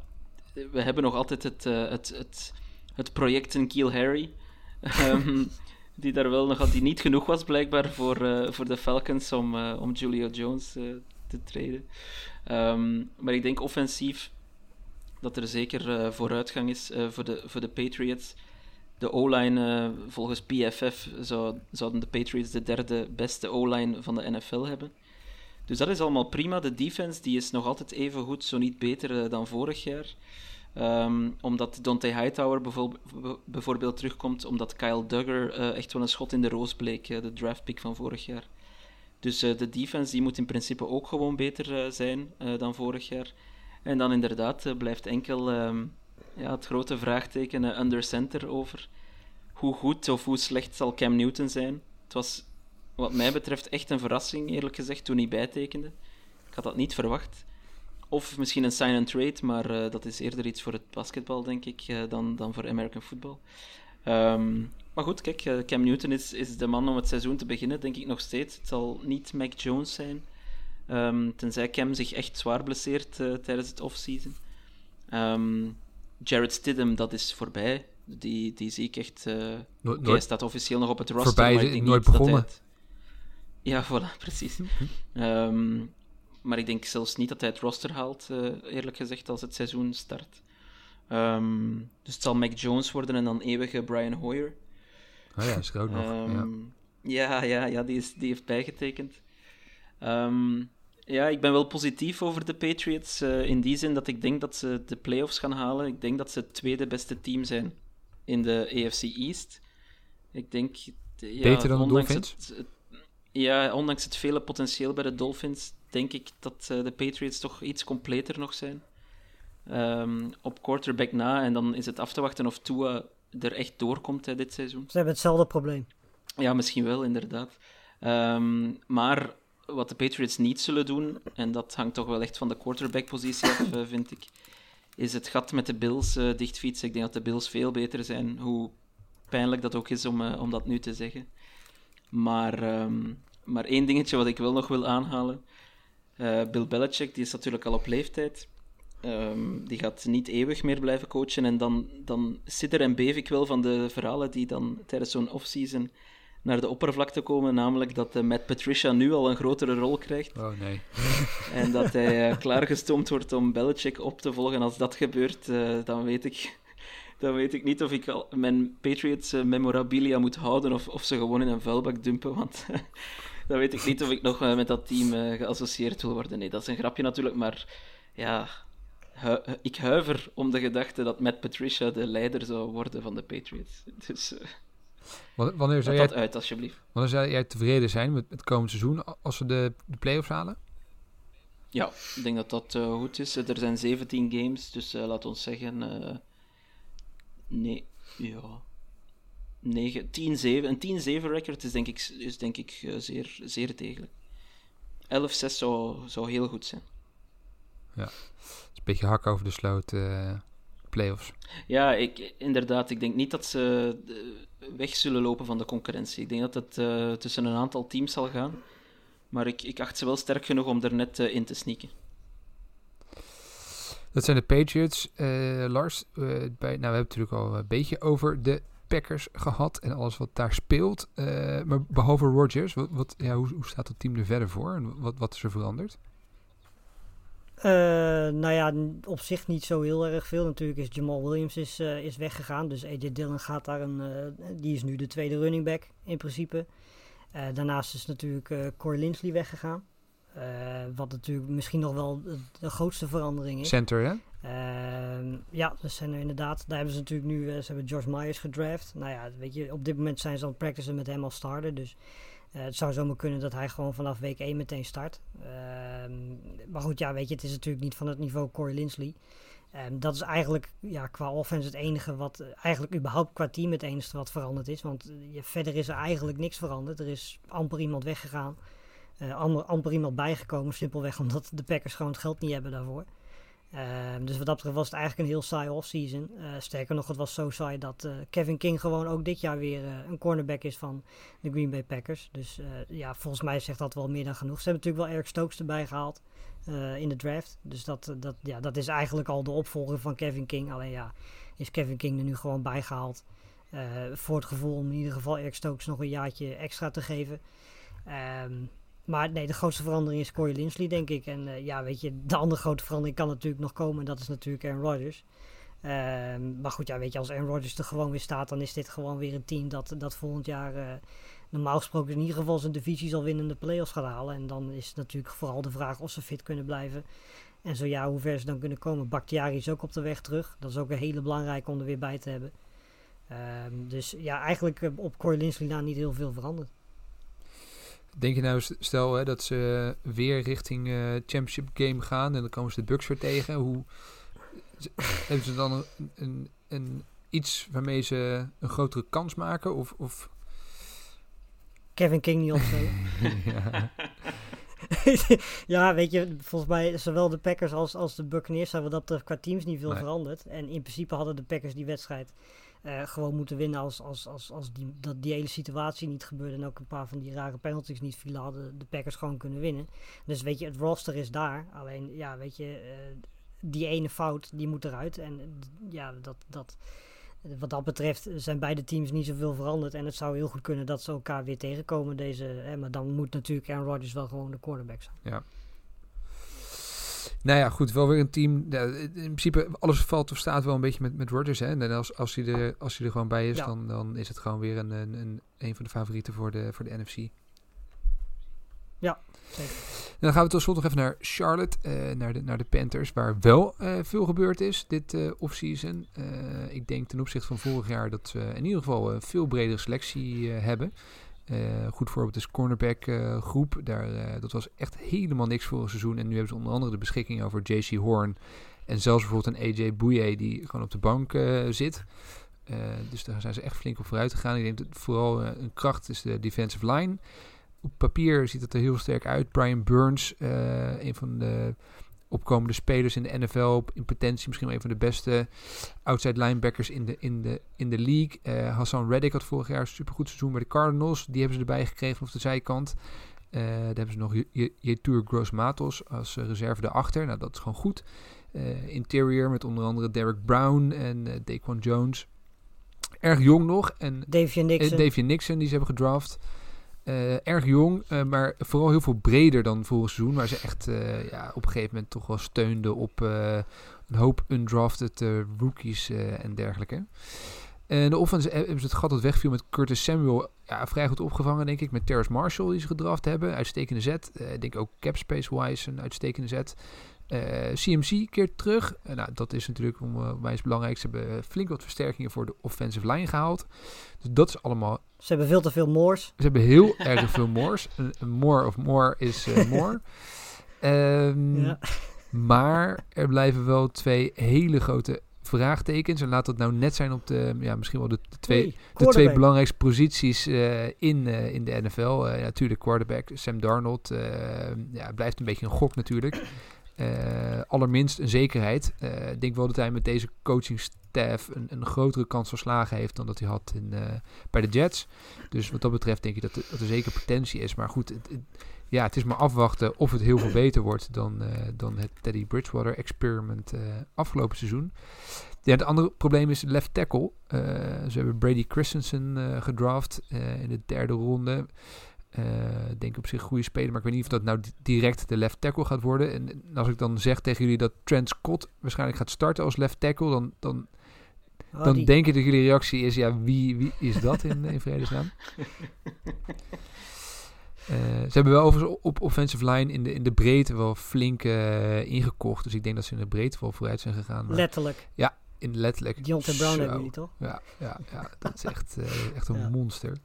we hebben nog altijd het, eh, het, het, het project in Kiel Harry. Ehm, die daar wel nog had, die niet genoeg was blijkbaar voor, eh, voor de Falcons om, om Julio Jones te treden. Ehm, maar ik denk offensief dat er zeker vooruitgang is voor, de, voor de Patriots. De O-line, volgens PFF, zou, zouden de Patriots de derde beste O-line van de NFL hebben. Dus dat is allemaal prima. De defense die is nog altijd even goed, zo niet beter eh, dan vorig jaar. Ehm, omdat Dante Hightower bijvoorbeeld, terugkomt, omdat Kyle Duggar eh, echt wel een schot in de roos bleek, eh, de draftpick van vorig jaar. Dus de defense die moet in principe ook gewoon beter zijn dan vorig jaar. En dan inderdaad blijft enkel ehm, ja, het grote vraagteken under center over. Hoe goed of hoe slecht zal Cam Newton zijn? Het was wat mij betreft echt een verrassing, eerlijk gezegd, toen hij bijtekende. Ik had dat niet verwacht. Of misschien een sign and trade, maar eh, dat is eerder iets voor het basketbal, denk ik, eh, dan, dan voor American football. Ehm, maar goed, kijk, eh, Cam Newton is, is de man om het seizoen te beginnen, denk ik nog steeds. Het zal niet Mac Jones zijn, ehm, tenzij Cam zich echt zwaar blesseert tijdens het offseason. Ehm Jared Stidham, dat is voorbij. Die, die zie ik echt... Oké, hij staat officieel nog op het roster, Voorbij maar ik denk nooit niet dat hij begonnen. het- Ja, voilà, precies. Ehm, maar ik denk zelfs niet dat hij het roster haalt, eh, eerlijk gezegd, als het seizoen start. Ehm, dus het zal Mac Jones worden en dan eeuwige Brian Hoyer. oh ja, is ook nog. ja. Ehm, ja, ja, ja die, is, die heeft bijgetekend. Ja, ik ben wel positief over de Patriots. eh, in die zin dat ik denk dat ze de playoffs gaan halen. Ik denk dat ze het tweede beste team zijn in de AFC East. Ik denk. Ja, Beter dan de Dolphins? Het, het- ja, ondanks het vele potentieel bij de Dolphins, denk ik dat eh, de Patriots toch iets completer nog zijn. Ehm, op quarterback na, en dan is het af te wachten of Tua er echt doorkomt hè, dit seizoen. Ze hebben hetzelfde probleem. Ja, misschien wel, inderdaad. Ehm, maar wat de Patriots niet zullen doen, en dat hangt toch wel echt van de quarterback-positie af, eh, vind ik, is het gat met de Bills eh, dichtfietsen. Ik denk dat de Bills veel beter zijn, hoe pijnlijk dat ook is om, om dat nu te zeggen. Maar, ehm, maar één dingetje wat ik wel nog wil aanhalen. Eh, Bill Belichick, die is natuurlijk al op leeftijd. Ehm, die gaat niet eeuwig meer blijven coachen. En dan, dan sidder en beef ik wel van de verhalen die dan tijdens zo'n offseason naar de oppervlakte komen. Namelijk dat eh, Matt Patricia nu al een grotere rol krijgt. Oh nee. En dat hij eh, klaargestoomd wordt om Belichick op te volgen. Als dat gebeurt, dan weet ik dan weet ik niet of ik al mijn Patriots eh, memorabilia moet houden of, of ze gewoon in een vuilbak dumpen. Want dan weet ik niet of ik nog eh, met dat team eh, geassocieerd wil worden. Nee, dat is een grapje natuurlijk, maar ja, hu- ik huiver om de gedachte dat Matt Patricia de leider zou worden van de Patriots. Dus Wanneer zou jij, dat uit, alsjeblieft. wanneer zou jij tevreden zijn met het komend seizoen als we de, de play-offs halen? Ja, ik denk dat dat goed is. Er zijn 17 games, dus laat ons zeggen. Nee, ja. 9, 10-7. Een 10-7 record is denk ik, is denk ik eh, zeer, zeer degelijk. 11-6 zou, zou heel goed zijn. Het is een beetje hak over de sloot eh play-offs. Ja, ik, inderdaad. Ik denk niet dat ze eh, weg zullen lopen van de concurrentie. Ik denk dat het tussen een aantal teams zal gaan. Maar ik, ik acht ze wel sterk genoeg om er net in te sneaken. Dat zijn de Patriots. Eh, Lars, eh, bij, nou, we hebben het natuurlijk al een beetje over de Packers gehad en alles wat daar speelt. Eh, maar behalve Rodgers, wat, ja, hoe, hoe staat het team er verder voor en wat, wat is er veranderd? Nou ja, op zich niet zo heel erg veel. Natuurlijk is Jamal Williams is, is weggegaan. Dus AJ Dillon gaat daar een. die is nu de tweede running back in principe. Daarnaast is natuurlijk Corey Linsley weggegaan. Eh, wat natuurlijk misschien nog wel de, grootste verandering is. Center, hè? Ehm, ja, dat zijn er inderdaad. Daar hebben ze natuurlijk nu, eh, ze hebben George Myers gedraft. Nou ja, weet je, op dit moment zijn ze aan het practicen met hem als starter. Dus eh, het zou zomaar kunnen dat hij gewoon vanaf week 1 meteen start. Ehm, maar goed, ja, weet je, het is natuurlijk niet van het niveau Corey Linsley. Ehm, dat is eigenlijk ja, qua offense het enige wat, eigenlijk überhaupt qua team het enige wat veranderd is. Want verder is er eigenlijk niks veranderd. Er is amper iemand weggegaan. Eh, amper, amper iemand bijgekomen, simpelweg omdat de Packers gewoon het geld niet hebben daarvoor. Ehm, dus wat dat betreft was het eigenlijk een heel saai offseason. Eh sterker nog, het was zo saai dat eh, Kevin King gewoon ook dit jaar weer een cornerback is van de Green Bay Packers. Dus ja, volgens mij zegt dat wel meer dan genoeg. Ze hebben natuurlijk wel Eric Stokes erbij gehaald eh, in de draft. Dus dat, dat, ja, dat is eigenlijk al de opvolger van Kevin King. Alleen ja, is Kevin King er nu gewoon bijgehaald. eh voor het gevoel om in ieder geval Eric Stokes nog een jaartje extra te geven. Ehm, maar nee, de grootste verandering is Corey Linsley, denk ik. En eh, ja, weet je, de andere grote verandering kan natuurlijk nog komen. En dat is natuurlijk Aaron Rodgers. Ehm, maar goed, ja, weet je, als Aaron Rodgers er gewoon weer staat, dan is dit gewoon weer een team dat, dat volgend jaar eh, normaal gesproken in ieder geval zijn divisie zal winnen en de playoffs gaat halen. En dan is natuurlijk vooral de vraag of ze fit kunnen blijven. En zo ja, hoe ver ze dan kunnen komen. Bakhtiari is ook op de weg terug. Dat is ook een hele belangrijke om er weer bij te hebben. Ehm, dus ja, eigenlijk eh, op Corey Linsley na niet heel veel veranderd. Denk je nou, stel hè, dat ze weer richting eh, Championship Game gaan en dan komen ze de Bucks weer tegen. Hoe hebben ze dan een, een, een iets waarmee ze een grotere kans maken? Of, of Kevin King niet opstellen. ja. ja, weet je, volgens mij zowel de Packers als, als de Buccaneers zijn wat dat betreft qua teams niet veel Nee. veranderd. En in principe hadden de Packers die wedstrijd eh, gewoon moeten winnen als, als, als, als die, dat die hele situatie niet gebeurde en ook een paar van die rare penalties niet vielen, hadden de Packers gewoon kunnen winnen. Dus weet je, het roster is daar. Alleen, ja, weet je, eh, die ene fout, die moet eruit. En ja, dat, dat, wat dat betreft zijn beide teams niet zoveel veranderd. En het zou heel goed kunnen dat ze elkaar weer tegenkomen. Deze, hè, maar dan moet natuurlijk Aaron Rodgers wel gewoon de quarterback zijn. Nou ja, goed, wel weer een team. Ja, in principe, alles valt of staat wel een beetje met, met Rodgers. Hè? En als, als, hij er, als hij er gewoon bij is, Ja. dan, dan is het gewoon weer een, een, een, een van de favorieten voor de, voor de NFC. Zeker. En dan gaan we tot slot nog even naar Charlotte, eh, naar, de, naar de Panthers, waar wel eh, veel gebeurd is dit eh offseason. Ik denk ten opzichte van vorig jaar dat we in ieder geval een veel bredere selectie hebben. Eh, goed voorbeeld is cornerback eh, groep. Daar, eh, dat was echt helemaal niks vorig seizoen. En nu hebben ze onder andere de beschikking over JC Horn. En zelfs bijvoorbeeld een AJ Bouye die gewoon op de bank zit. Dus daar zijn ze echt flink op vooruit gegaan. Ik denk dat vooral een kracht is de defensive line. Op papier ziet het er heel sterk uit. Brian Burns, een van de opkomende spelers in de NFL. In potentie misschien wel een van de beste outside linebackers in de, in de, in de league. Eh, Hassan Reddick had vorig jaar een supergoed seizoen bij de Cardinals. Die hebben ze erbij gekregen op de zijkant. Eh daar hebben ze nog Je- Je- Yetur Gross Matos als eh, reserve erachter. Nou, dat is gewoon goed. Eh, interior met onder andere Derek Brown en Daquan Jones. Erg jong nog. En Davian Nixon. Davian Nixon, die ze hebben gedraft. Eh, erg jong, eh, maar vooral heel veel breder dan vorig seizoen. Waar ze echt eh, ja, op een gegeven moment toch wel steunden op een hoop undrafted rookies en dergelijke. En de offense hebben ze het gat dat wegviel met Curtis Samuel ja, vrij goed opgevangen, denk ik. Met Terrace Marshall, die ze gedraft hebben. Uitstekende zet. Ik denk ook capspace-wise een uitstekende zet. Eh, CMC keert terug. Eh, nou, dat is natuurlijk om, uh, wijs belangrijk. Ze hebben eh, flink wat versterkingen voor de offensive line gehaald. Dus dat is allemaal... Ze hebben veel te veel moors. Ze hebben heel erg veel moors. More of more is eh, more. Ehm, Ja. Maar er blijven wel twee hele grote vraagtekens. En laat dat nou net zijn op de, ja, misschien wel de, de twee, Nee, de twee belangrijkste posities eh, in, eh, in de NFL. Eh, natuurlijk quarterback Sam Darnold. eh, ja, blijft een beetje een gok natuurlijk. Eh, allerminst een zekerheid. Eh, Ik denk wel dat hij met deze coachingstaff een, een grotere kans van slagen heeft dan dat hij had in, eh, bij de Jets. Dus wat dat betreft denk ik dat, dat er zeker potentie is. Maar goed, het, ja, het is maar afwachten of het heel veel beter wordt dan, dan het Teddy Bridgewater experiment afgelopen seizoen. Het andere probleem is left tackle. Ze hebben Brady Christensen gedraft in de derde ronde. Ik denk op zich goede speler, maar ik weet niet of dat nou di- direct de left tackle gaat worden. En, en als ik dan zeg tegen jullie dat Trent Scott waarschijnlijk gaat starten als left tackle, dan, dan, Oh, dan die- denk ik dat jullie reactie is, ja, wie, wie is dat in, in vredesnaam? Eh, ze hebben wel overigens op offensive line in de, in de breedte wel flink eh, ingekocht. Dus ik denk dat ze in de breedte wel vooruit zijn gegaan. Maar Letterlijk. in letterlijk. Deontay Brown hebben jullie toch? Ja, ja, ja, dat is echt, echt een Ja. monster.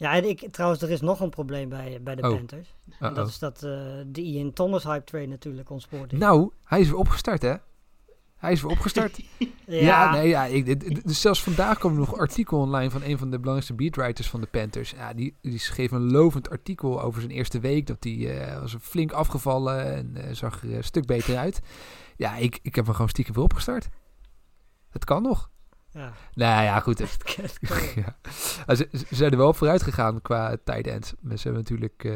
Ja, en ik, trouwens, er is nog een probleem bij, bij de Oh. Panthers. En dat is dat eh, de Ian Thomas hype trade natuurlijk ontspoord is. Nou, hij is weer opgestart, hè? Hij is weer opgestart. Ja, nee, ja. Ik, dus zelfs vandaag kwam er nog een artikel online van een van de belangrijkste beatwriters van de Panthers. Ja, die, die schreef een lovend artikel over zijn eerste week. Dat hij eh, was flink afgevallen en eh, zag er een stuk beter uit. Ja, ik, ik heb hem gewoon stiekem weer opgestart. Het kan nog. Ja. Nou ja, goed. Ja. Ah, Ze, ze zijn er wel vooruit gegaan qua tight ends. Ze hebben natuurlijk eh,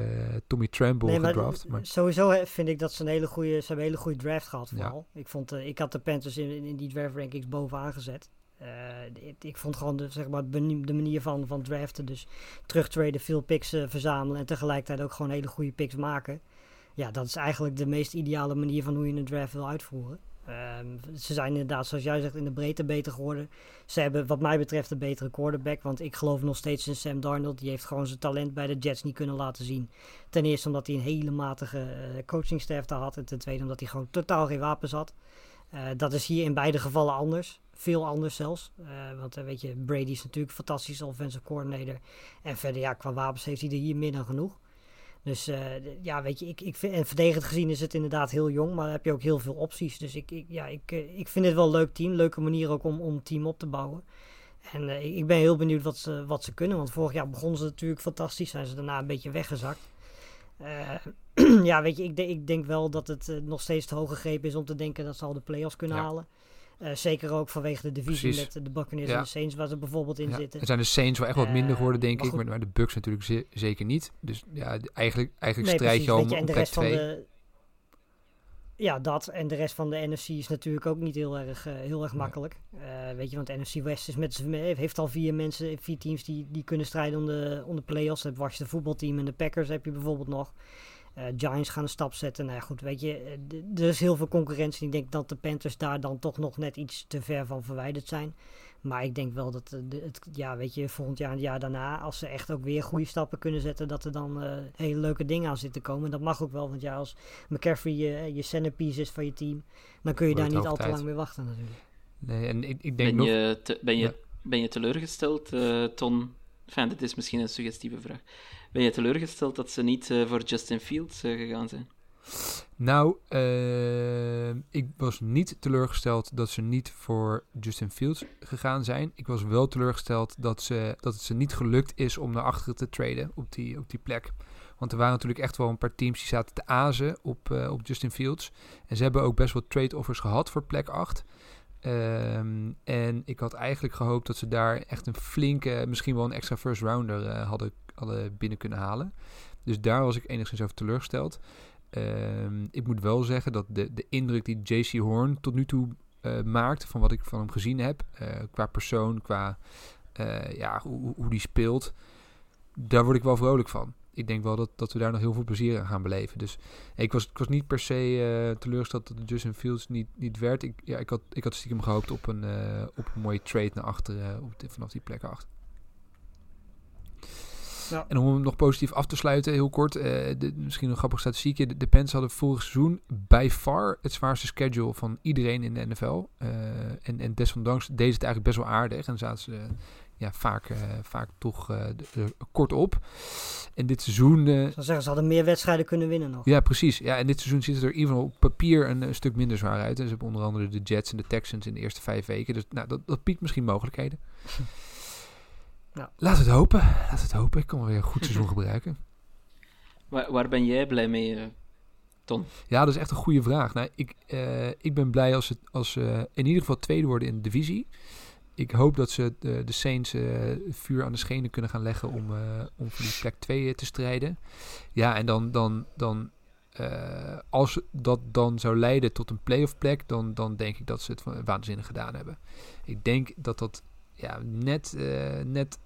Tommy Tremble Nee, maar gedraft. Maar, sowieso vind ik dat ze een hele goede, ze hebben een hele goede draft gehad Ja. vooral. Ik, vond, eh, ik had de Panthers in, in die draft rankings bovenaan gezet. Eh, ik, ik vond gewoon de, zeg maar, de manier van, van draften, dus terugtraden, veel picks verzamelen en tegelijkertijd ook gewoon hele goede picks maken. Ja, dat is eigenlijk de meest ideale manier van hoe je een draft wil uitvoeren. Ehm, ze zijn inderdaad, zoals jij zegt, in de breedte beter geworden. Ze hebben wat mij betreft een betere quarterback. Want ik geloof nog steeds in Sam Darnold. Die heeft gewoon zijn talent bij de Jets niet kunnen laten zien. Ten eerste omdat hij een hele matige daar had. En ten tweede omdat hij gewoon totaal geen wapens had. Eh, dat is hier in beide gevallen anders. Veel anders zelfs. Eh, want weet je, Brady is natuurlijk een fantastische offensive coordinator. En verder, ja, qua wapens heeft hij er hier meer dan genoeg. Dus eh, ja, weet je, ik, ik vind, en verdedigend gezien is het inderdaad heel jong, maar dan heb je ook heel veel opties. Dus ik, ik, ja, ik, eh, ik vind het wel een leuk team. Leuke manier ook om, om een team op te bouwen. En eh, ik- ben heel benieuwd wat ze, wat ze kunnen. Want vorig jaar begonnen ze natuurlijk fantastisch. Zijn ze daarna een beetje weggezakt. Eh, ja, weet je, ik, ik denk wel dat het eh, nog steeds te hoog gegrepen is om te denken dat ze al de play-offs kunnen Ja. halen. Eh, zeker ook vanwege de divisie Precies. met de Buccaneers Ja. en de Saints, waar ze bijvoorbeeld in ja, zitten. er zijn de Saints wel echt wat minder Eh, geworden, denk maar ik. Maar, maar de Bucks natuurlijk ze- zeker niet. Dus ja, eigenlijk, eigenlijk Nee, strijd je al om, je, de plek rest van 2. de. Ja, dat. En de rest van de NFC is natuurlijk ook niet heel erg, eh, heel erg Nee. makkelijk. Eh, weet je, want NFC West is met, heeft al vier mensen, vier teams die, die kunnen strijden om de, om de play-offs. Het Washington voetbalteam en de Packers heb je bijvoorbeeld nog. Eh, Giants gaan een stap zetten. Nou ja, goed, weet je, eh, er is heel veel concurrentie. Ik denk dat de Panthers daar dan toch nog net iets te ver van verwijderd zijn. Maar ik denk wel dat eh, het, ja, weet je, volgend jaar en het jaar daarna, als ze echt ook weer goede stappen kunnen zetten, dat er dan hele leuke dingen aan zitten komen. En dat mag ook wel, want ja, als McCaffrey je, je centerpiece is van je team, dan kun je Wordt daar niet al te lang mee wachten natuurlijk. Nee, en ik, ik denk Ben nog... je, te- ben, je, Ja. ben je teleurgesteld, eh, Ton? Enfin, dit is misschien een suggestieve vraag. Ben je teleurgesteld dat ze niet eh, voor Justin Fields eh, gegaan zijn? Nou, eh, ik was niet teleurgesteld dat ze niet voor Justin Fields gegaan zijn. Ik was wel teleurgesteld dat, ze, dat het ze niet gelukt is om naar achteren te traden op die, op die plek. Want er waren natuurlijk echt wel een paar teams die zaten te azen op, op Justin Fields. En ze hebben ook best wel trade-offers gehad voor plek 8. Ehm, en ik had eigenlijk gehoopt dat ze daar echt een flinke, misschien wel een extra first rounder eh, hadden, binnen kunnen halen. Dus daar was ik enigszins over teleurgesteld. Ehm, ik moet wel zeggen dat de, de indruk die JC Horn tot nu toe eh, maakt, van wat ik van hem gezien heb, eh, qua persoon, qua ja, hoe- hoe die speelt, daar word ik wel vrolijk van. Ik denk wel dat, dat we daar nog heel veel plezier aan gaan beleven. Dus ik was, ik was niet per se uh, teleurgesteld dat Justin Fields niet, niet werd. Ik, ja, ik, had, ik had stiekem gehoopt op een, uh, op een mooie trade naar achteren, op de, vanaf die plek achter. Ja. En om hem nog positief af te sluiten, heel kort, uh, de, misschien een grappig statistiekje. De, de Pens hadden vorig seizoen by far het zwaarste schedule van iedereen in de NFL. Uh, en, en desondanks deed het eigenlijk best wel aardig en zaten ze ja, vaak, uh, vaak toch kort op. En dit seizoen... Ik zou zeggen, ze hadden meer wedstrijden kunnen winnen nog. Ja, precies. Ja, en dit seizoen ziet het er in ieder geval op papier een, een stuk minder zwaar uit. En ze hebben onder andere de Jets en de Texans in de eerste vijf weken. Dus nou, dat, dat biedt misschien mogelijkheden. Ja. Laat het hopen. Laat het hopen. Ik kan wel weer een goed seizoen gebruiken. Waar, waar, ben jij blij mee, uh, Ton? Ja, dat is echt een goede vraag. Nou, ik, uh, ik ben blij als ze als, uh, in ieder geval tweede worden in de divisie. Ik hoop dat ze de, de Saints vuur aan de schenen kunnen gaan leggen om, om voor die plek 2 te strijden. Ja, en dan, dan, dan als dat dan zou leiden tot een playoff plek, dan, dan denk ik dat ze het waanzinnig gedaan hebben. Ik denk dat dat ja, net, net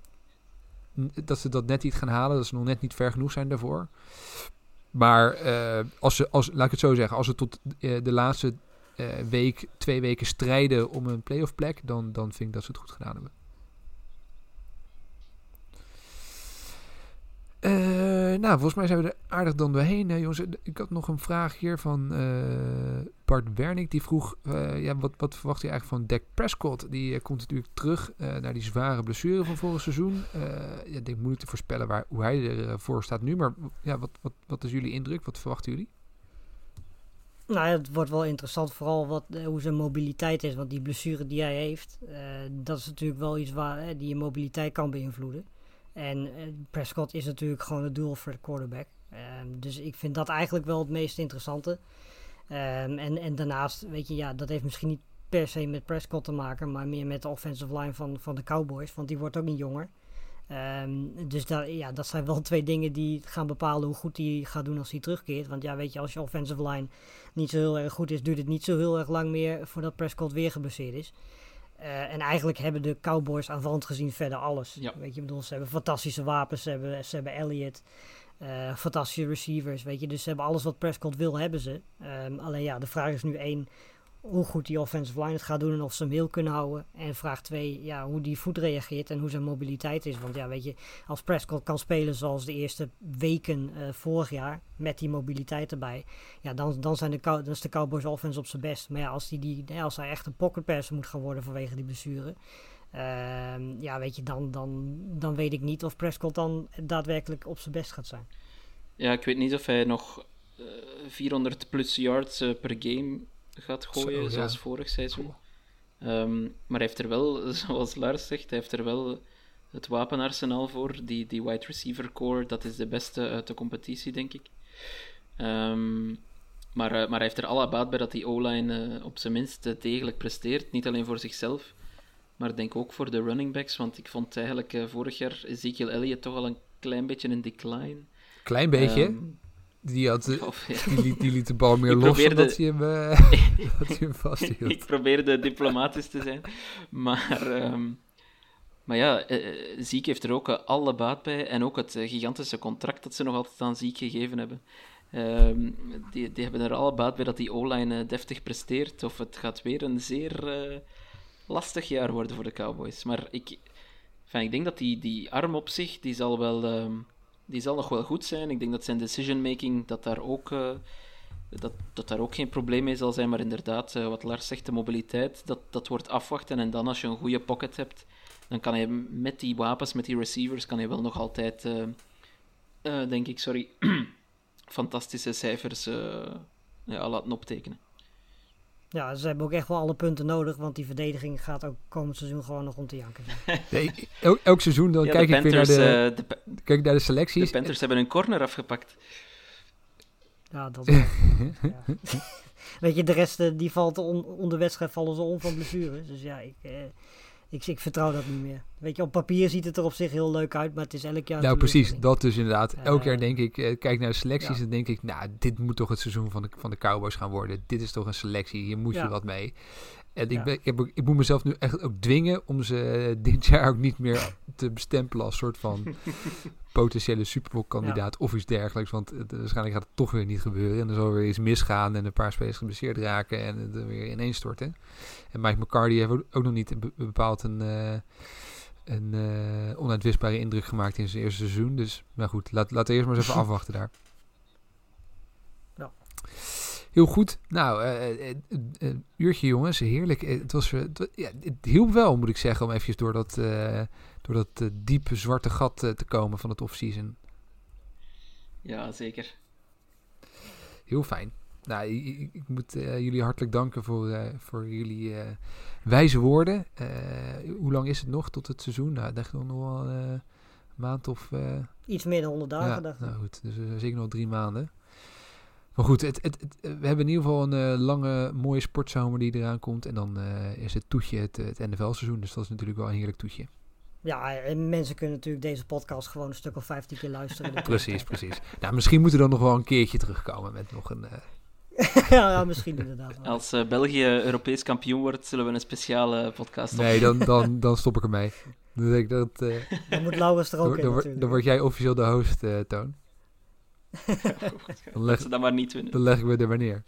dat ze dat net niet gaan halen. Dat ze nog net niet ver genoeg zijn daarvoor. Maar als ze, als, laat ik het zo zeggen, als ze tot de laatste week, twee weken strijden om een playoff plek, dan, dan vind ik dat ze het goed gedaan hebben. Uh, nou, volgens mij zijn we er aardig dan doorheen. Hè, jongens. Ik had nog een vraag hier van uh, Bart Wernick. Die vroeg, ja, wat, wat verwacht je eigenlijk van Dak Prescott? Die komt natuurlijk terug naar die zware blessure van vorig seizoen. ja, ik denk moeilijk te voorspellen waar, hoe hij ervoor staat nu. Maar ja, wat, wat, wat is jullie indruk? Wat verwachten jullie? Nou, het wordt wel interessant, vooral wat, hoe zijn mobiliteit is. Want die blessure die hij heeft, dat is natuurlijk wel iets waar die je mobiliteit kan beïnvloeden. En Prescott is natuurlijk gewoon het doel voor de quarterback. Um, dus ik vind dat eigenlijk wel het meest interessante. Um, en, en daarnaast, weet je, ja, dat heeft misschien niet per se met Prescott te maken, maar meer met de offensive line van, van de Cowboys, want die wordt ook niet jonger. Um, dus dat, ja, dat zijn wel twee dingen die gaan bepalen hoe goed hij gaat doen als hij terugkeert. Want ja, weet je, als je offensive line niet zo heel erg goed is, duurt het niet zo heel erg lang meer voordat Prescott weer geblesseerd is. Uh, en eigenlijk hebben de Cowboys aanvallend gezien verder alles. Ja. Weet je, bedoel, ze hebben fantastische wapens, ze hebben, ze hebben Elliott, uh, fantastische receivers, weet je. Dus ze hebben alles wat Prescott wil, hebben ze. Um, alleen ja, de vraag is nu één, hoe goed die offensive line het gaat doen en of ze hem heel kunnen houden. En vraag twee, ja, hoe die voet reageert en hoe zijn mobiliteit is. Want ja, weet je, als Prescott kan spelen zoals de eerste weken uh, vorig jaar, met die mobiliteit erbij, ja, dan, dan, zijn de, dan is de Cowboys offense op zijn best. Maar ja, als, die, die, als hij echt een pocketperser moet gaan worden vanwege die blessure, uh, ja, weet je, dan, dan, dan weet ik niet of Prescott dan daadwerkelijk op zijn best gaat zijn. Ja, ik weet niet of hij nog uh, 400 plus yards uh, per game gaat gooien, Zo, zoals vorig seizoen. Um, maar hij heeft er wel, zoals Lars zegt, hij heeft er wel het wapenarsenaal voor. Die, die wide receiver core, dat is de beste uit de competitie, denk ik. Um, maar, uh, maar hij heeft er alle baat bij dat die O-line uh, op zijn minst uh, degelijk presteert. Niet alleen voor zichzelf, maar denk ook voor de running backs. Want ik vond eigenlijk vorig jaar Ezekiel Elliott toch al een klein beetje een decline. Klein beetje? Um, die, had, of, ja. die, liet, die, liet, de bal meer los probeerde... omdat hij hem, uh, dat hij hem vasthield. ik probeerde diplomatisch te zijn. Maar, um, maar ja, uh, Ziek heeft er ook alle baat bij. En ook het gigantische contract dat ze nog altijd aan Ziek gegeven hebben. Um, die, die hebben er alle baat bij dat die O-line deftig presteert. Of het gaat weer een zeer lastig jaar worden voor de Cowboys. Maar ik, enfin, ik denk dat die, die arm op zich, die zal wel... Um, die zal nog wel goed zijn. Ik denk dat zijn decision making dat daar ook, uh, dat, dat daar ook geen probleem mee zal zijn. Maar inderdaad, uh, wat Lars zegt, de mobiliteit, dat, dat wordt afwachten. En dan als je een goede pocket hebt, dan kan hij met die wapens, met die receivers, kan hij wel nog altijd, uh, denk ik, sorry, fantastische cijfers ja, laten optekenen. Ja, ze hebben ook echt wel alle punten nodig, want die verdediging gaat ook komend seizoen gewoon nog om te janken. Nee, elk, elk, seizoen dan ja, kijk ik Panthers, weer naar de, uh, de, kijk naar de selecties. De Panthers hebben een corner afgepakt. Ja, dat ja. Weet je, de rest die valt on, onder wedstrijd vallen ze om van blessures. Dus ja, ik, eh, ik, ik vertrouw dat niet meer. Weet je, op papier ziet het er op zich heel leuk uit, maar het is elk jaar... Nou, precies, dat dus inderdaad. Elk jaar denk ik, uh, kijk naar de selecties ja. en denk ik, nou, dit moet toch het seizoen van de, van de Cowboys gaan worden. Dit is toch een selectie, hier moet ja. je wat mee. En ik, ben, ik, heb ik moet mezelf nu echt ook dwingen om ze eh, dit jaar ook niet meer te bestempelen als soort van potentiële Super Bowl kandidaat of iets dergelijks. Want het, waarschijnlijk gaat het toch weer niet gebeuren. En er zal weer iets misgaan en een paar spelers geblesseerd raken en het er weer ineenstorten. En Mike McCarthy heeft ook, nog niet be- bepaald een, eh, een eh, onuitwisbare indruk gemaakt in zijn eerste seizoen. Dus, maar goed, laat, laten we eerst maar eens even afwachten daar. Ja. Heel goed. Nou, eh, eh, eh, eh, uurtje jongens, heerlijk. Eh, Het, was, eh, ja, het hielp wel, moet ik zeggen, om eventjes door dat, eh, door dat eh, diepe zwarte gat eh, te komen van het off-season. Ja, zeker. Heel fijn. Nou, ik, ik- moet eh, jullie hartelijk danken voor, eh, voor jullie eh, wijze woorden. Eh, hoe lang is het nog tot het seizoen? Nou, ik dacht nog wel eh, een maand of... eh, Iets meer dan 100 dagen, ja, dacht ik. nou goed, dus zeker nog drie maanden. Maar goed, het, het, het- we hebben in ieder geval een lange, mooie sportzomer die eraan komt. En dan eh, is het toetje het, het NFL-seizoen. Dus dat is natuurlijk wel een heerlijk toetje. Ja, en mensen kunnen natuurlijk deze podcast gewoon een stuk of 15 keer luisteren. Precies, precies. Nou, misschien moeten we dan nog wel een keertje terugkomen met nog een... eh, ja, ja, misschien inderdaad wel. Als eh, België Europees kampioen wordt, zullen we een speciale podcast nee, dan, dan, dan stop ik ermee. Dan denk ik dat... eh, Dan moet Laurens er ook dan, in dan, dan word jij officieel de host, eh, Toon. Dan leg, Dat ze dat maar niet winnen. Dan leg ik me er maar neer.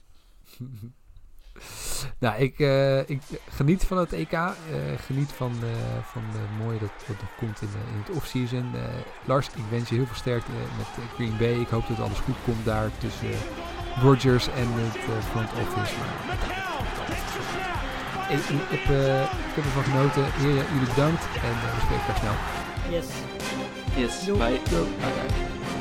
Nou, ik, eh, ik geniet van het EK. eh, geniet van, eh, van het mooie dat nog komt in, de- in het off-season. Eh, Lars, ik wens je heel veel sterkte met Green Bay. Ik hoop dat alles goed komt daar tussen Rodgers en het eh, front office. Maar, ik, ik, heb, eh, ik heb ervan genoten. Heren, jullie bedankt. En eh, we spreken elkaar snel. Yes. Yes, Doei. bye. Bye bye.